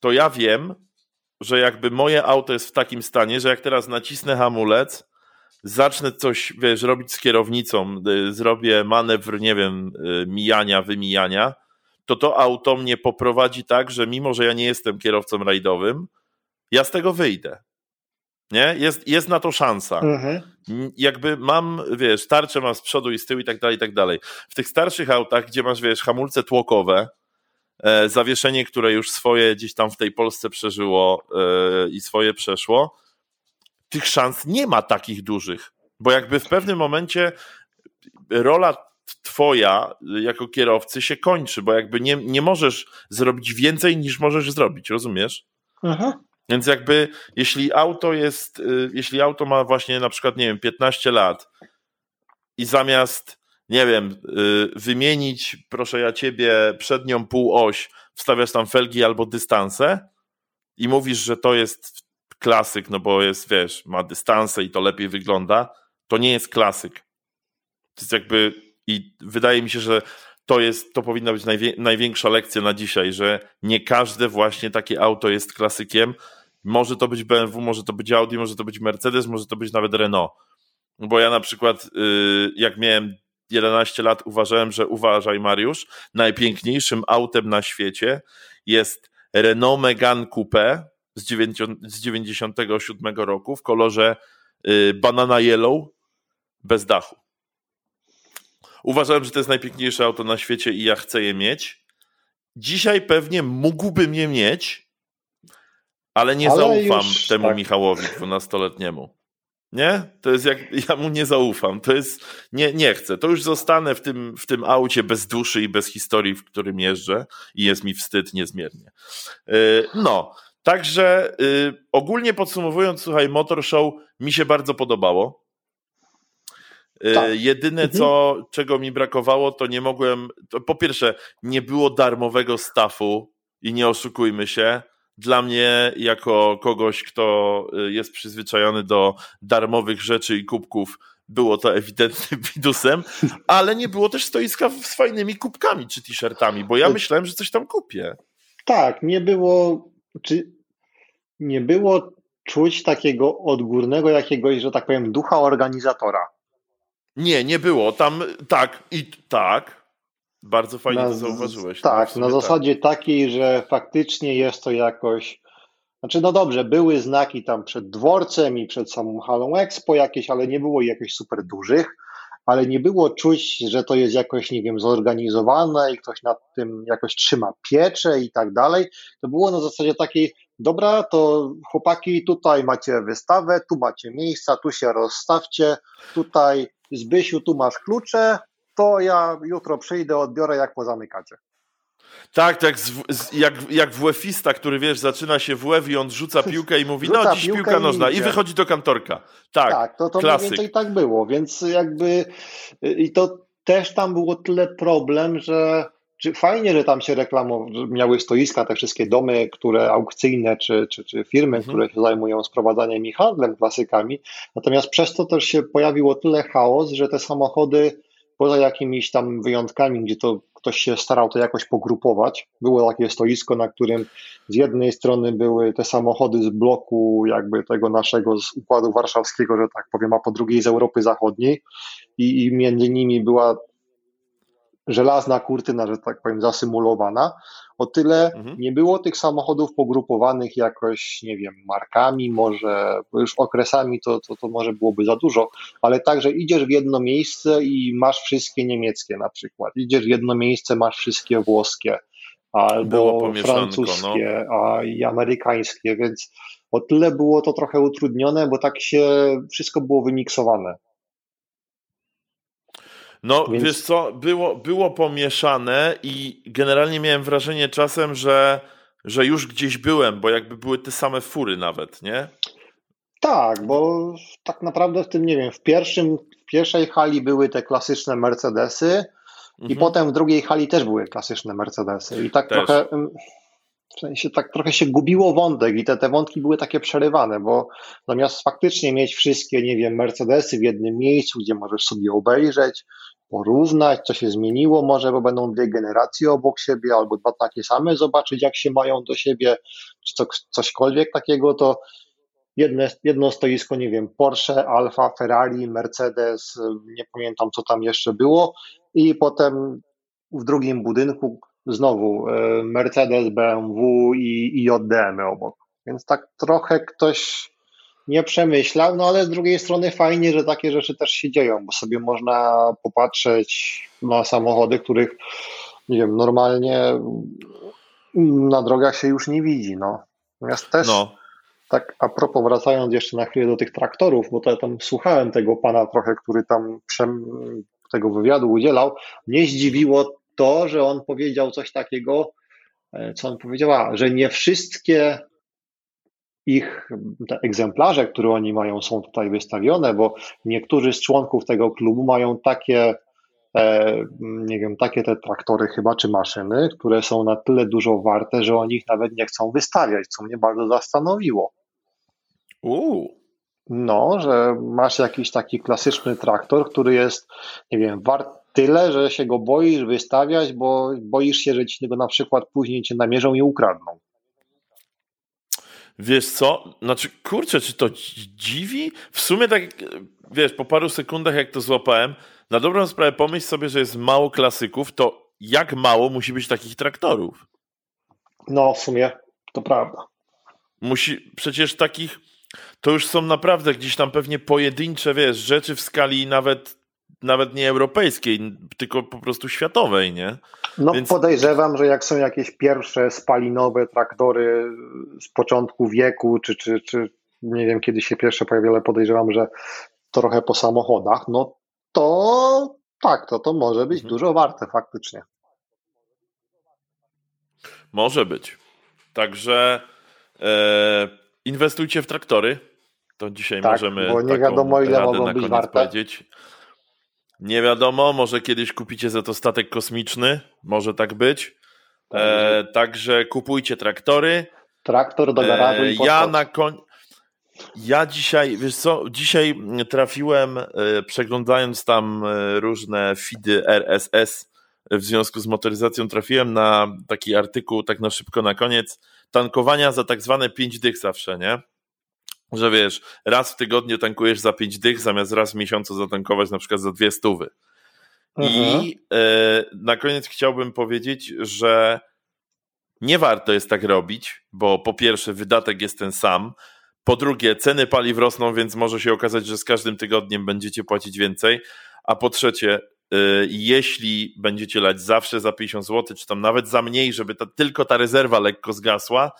to ja wiem, że jakby moje auto jest w takim stanie, że jak teraz nacisnę hamulec, zacznę coś, wiesz, robić z kierownicą, y, zrobię manewr, nie wiem, y, mijania, wymijania, to to auto mnie poprowadzi tak, że mimo, że ja nie jestem kierowcą rajdowym, ja z tego wyjdę. Nie? Jest, jest na to szansa. Mhm. Jakby mam, wiesz, tarczę mam z przodu i z tyłu i tak dalej, i tak dalej. W tych starszych autach, gdzie masz, wiesz, hamulce tłokowe, e, zawieszenie, które już swoje gdzieś tam w tej Polsce przeżyło e, i swoje przeszło, tych szans nie ma takich dużych. Bo jakby w pewnym momencie rola twoja jako kierowcy się kończy, bo jakby nie, nie możesz zrobić więcej niż możesz zrobić, rozumiesz? Aha. Więc jakby jeśli auto jest, y, jeśli auto ma właśnie na przykład, nie wiem, 15 lat i zamiast, nie wiem, y, wymienić, proszę ja ciebie, przednią półoś, wstawiasz tam felgi albo dystanse i mówisz, że to jest klasyk, no bo jest, wiesz, ma dystanse i to lepiej wygląda, to nie jest klasyk. To jest jakby i wydaje mi się, że to jest, to powinna być najwie, największa lekcja na dzisiaj, że nie każde właśnie takie auto jest klasykiem. Może to być BMW, może to być Audi, może to być Mercedes, może to być nawet Renault. Bo ja na przykład, y, jak miałem 11 lat, uważałem, że uważaj, Mariusz, najpiękniejszym autem na świecie jest Renault Megane Coupe z 97 roku w kolorze y, banana yellow bez dachu. Uważałem, że to jest najpiękniejsze auto na świecie i ja chcę je mieć. Dzisiaj pewnie mógłbym je mieć, ale nie ale zaufam już, temu tak. Michałowi, 12-letniemu. Nie? To jest jak, ja mu nie zaufam. To jest, nie, nie chcę. To już zostanę w tym, w tym aucie bez duszy i bez historii, w którym jeżdżę i jest mi wstyd niezmiernie. Y, no, także y, ogólnie podsumowując, słuchaj, Motor Show mi się bardzo podobało. Y, tak. Jedyne, mhm. co, czego mi brakowało, to nie mogłem. To po pierwsze, nie było darmowego staffu i nie oszukujmy się dla mnie, jako kogoś, kto y, jest przyzwyczajony do darmowych rzeczy i kubków, było to ewidentnym widusem, ale nie było też stoiska z fajnymi kubkami czy t-shirtami, bo ja myślałem, że coś tam kupię. Tak, nie było, czy nie było czuć takiego odgórnego jakiegoś, że tak powiem, ducha organizatora. Nie, nie było. Tam tak i tak, bardzo fajnie na, to zauważyłeś. Tak, na zasadzie tak. takiej, że faktycznie jest to jakoś. Znaczy, no dobrze, były znaki tam przed dworcem i przed samą halą Expo jakieś, ale nie było jakichś super dużych, ale nie było czuć, że to jest jakoś, nie wiem, zorganizowane i ktoś nad tym jakoś trzyma pieczę i tak dalej. To było na zasadzie takiej, dobra, to chłopaki, tutaj macie wystawę, tu macie miejsca, tu się rozstawcie, tutaj Zbysiu, tu masz klucze, to ja jutro przyjdę, odbiorę, jak pozamykacie. Tak, tak, z, z, jak, jak WF-ista, który wiesz, zaczyna się WF i on rzuca piłkę i mówi, no dziś piłka nożna i, i wychodzi do kantorka. Tak, tak to, to klasyk. mniej więcej tak było, więc jakby i to też tam było tyle problem, że czy fajnie, że tam się reklamowały, miały stoiska, te wszystkie domy, które aukcyjne, czy, czy, czy firmy, mhm. które się zajmują sprowadzaniem i handlem klasykami. Natomiast przez to też się pojawiło tyle chaos, że te samochody poza jakimiś tam wyjątkami, gdzie to ktoś się starał to jakoś pogrupować. Było takie stoisko, na którym z jednej strony były te samochody z bloku jakby tego naszego z Układu Warszawskiego, że tak powiem, a po drugiej z Europy Zachodniej i, i między nimi była żelazna kurtyna, że tak powiem, zasymulowana. O tyle mhm. nie było tych samochodów pogrupowanych jakoś, nie wiem, markami, może już okresami to, to, to może byłoby za dużo, ale także idziesz w jedno miejsce i masz wszystkie niemieckie na przykład. Idziesz w jedno miejsce, masz wszystkie włoskie albo francuskie, no. a i amerykańskie, więc o tyle było to trochę utrudnione, bo tak się wszystko było wymiksowane. No, Więc... wiesz co, było, było pomieszane i generalnie miałem wrażenie czasem, że, że już gdzieś byłem, bo jakby były te same fury nawet, nie? Tak, bo tak naprawdę w tym, nie wiem, w pierwszym, w pierwszej hali były te klasyczne Mercedesy mhm. i potem w drugiej hali też były klasyczne Mercedesy i tak też. trochę w sensie tak trochę się gubiło wątek i te, te wątki były takie przerywane, bo zamiast faktycznie mieć wszystkie, nie wiem, Mercedesy w jednym miejscu, gdzie możesz sobie obejrzeć, porównać, co się zmieniło, może bo będą dwie generacje obok siebie, albo dwa takie same, zobaczyć jak się mają do siebie, czy co, cośkolwiek takiego, to jedne, jedno stoisko, nie wiem, Porsche, Alfa, Ferrari, Mercedes, nie pamiętam co tam jeszcze było i potem w drugim budynku znowu e, Mercedes, BMW i, i JDM obok. Więc tak trochę ktoś nie przemyślał, no ale z drugiej strony fajnie, że takie rzeczy też się dzieją, bo sobie można popatrzeć na samochody, których nie wiem, normalnie na drogach się już nie widzi, no. Natomiast też no. tak a propos, wracając jeszcze na chwilę do tych traktorów, bo to ja tam słuchałem tego pana trochę, który tam tego wywiadu udzielał, mnie zdziwiło to, że on powiedział coś takiego, e, co on powiedział, a, że nie wszystkie ich te egzemplarze, które oni mają, są tutaj wystawione, bo niektórzy z członków tego klubu mają takie, e, nie wiem, takie te traktory chyba, czy maszyny, które są na tyle dużo warte, że oni ich nawet nie chcą wystawiać, co mnie bardzo zastanowiło. Uuu. No, że masz jakiś taki klasyczny traktor, który jest, nie wiem, wart tyle, że się go boisz wystawiać, bo boisz się, że ci go na przykład później cię namierzą i ukradną. Wiesz co? Znaczy, kurczę, czy to dziwi? W sumie tak, wiesz, po paru sekundach jak to złapałem, na dobrą sprawę pomyśl sobie, że jest mało klasyków, to jak mało musi być takich traktorów? No, w sumie to prawda. Musi, przecież takich, to już są naprawdę gdzieś tam pewnie pojedyncze, wiesz, rzeczy w skali nawet nawet nie europejskiej, tylko po prostu światowej, nie? No Więc... podejrzewam, że jak są jakieś pierwsze spalinowe traktory z początku wieku, czy, czy, czy nie wiem kiedy się pierwsze pojawi, ale podejrzewam, że trochę po samochodach, no to tak, to to może być mhm. dużo warte faktycznie. Może być. Także e, inwestujcie w traktory. To dzisiaj tak, możemy bo nie wiadomo ile mogą być warte. powiedzieć. Nie wiadomo, może kiedyś kupicie za to statek kosmiczny, może tak być. E, także kupujcie traktory. Traktor do garażu e, i Ja na koń. Ja dzisiaj, wiesz co, dzisiaj trafiłem, e, przeglądając tam e, różne feedy RSS w związku z motoryzacją, trafiłem na taki artykuł, tak na szybko na koniec, tankowania za tak zwane 5 dych zawsze, nie? Że wiesz, raz w tygodniu tankujesz za 5 dych, zamiast raz w miesiącu zatankować na przykład za dwie stówy. Mhm. I e, na koniec chciałbym powiedzieć, że nie warto jest tak robić, bo po pierwsze wydatek jest ten sam, po drugie ceny paliw rosną, więc może się okazać, że z każdym tygodniem będziecie płacić więcej, a po trzecie e, jeśli będziecie lać zawsze za 50 zł, czy tam nawet za mniej, żeby ta, tylko ta rezerwa lekko zgasła,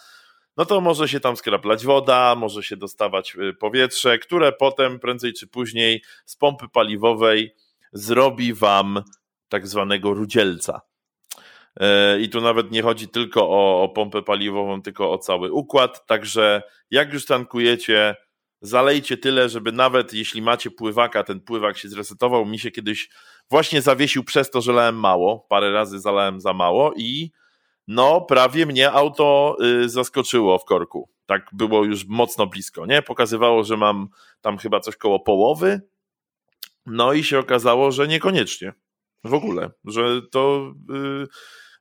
no to może się tam skraplać woda, może się dostawać e, powietrze, które potem prędzej czy później z pompy paliwowej zrobi wam tak zwanego rudzielca. E, I tu nawet nie chodzi tylko o, o pompę paliwową, tylko o cały układ. Także jak już tankujecie, zalejcie tyle, żeby nawet jeśli macie pływaka, ten pływak się zresetował. Mi się kiedyś właśnie zawiesił przez to, że lałem mało. Parę razy zalałem za mało i no prawie mnie auto y, zaskoczyło w korku. Tak było już mocno blisko, nie? Pokazywało, że mam tam chyba coś koło połowy, no i się okazało, że niekoniecznie. W ogóle, że to yy,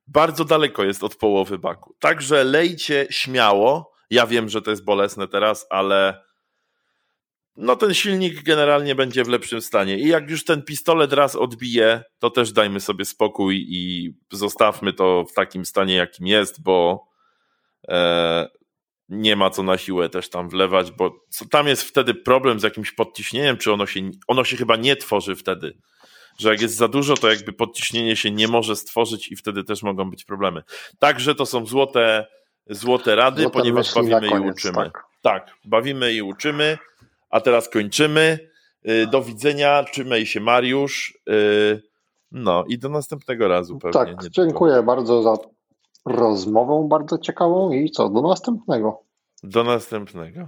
bardzo daleko jest od połowy baku. Także lejcie śmiało. Ja wiem, że to jest bolesne teraz, ale no ten silnik generalnie będzie w lepszym stanie. I jak już ten pistolet raz odbije, to też dajmy sobie spokój i zostawmy to w takim stanie, jakim jest, bo e, nie ma co na siłę też tam wlewać, bo tam jest wtedy problem z jakimś podciśnieniem, czy ono się, ono się chyba nie tworzy wtedy. Że jak jest za dużo, to jakby podciśnienie się nie może stworzyć i wtedy też mogą być problemy. Także to są złote, złote rady, złote ponieważ bawimy koniec, i uczymy. Tak. tak, bawimy i uczymy, a teraz kończymy. Y, do widzenia, trzymaj się Mariusz. Y, no i do następnego razu pewnie. Tak, dziękuję bardzo za rozmową bardzo ciekawą i co, do następnego. Do następnego.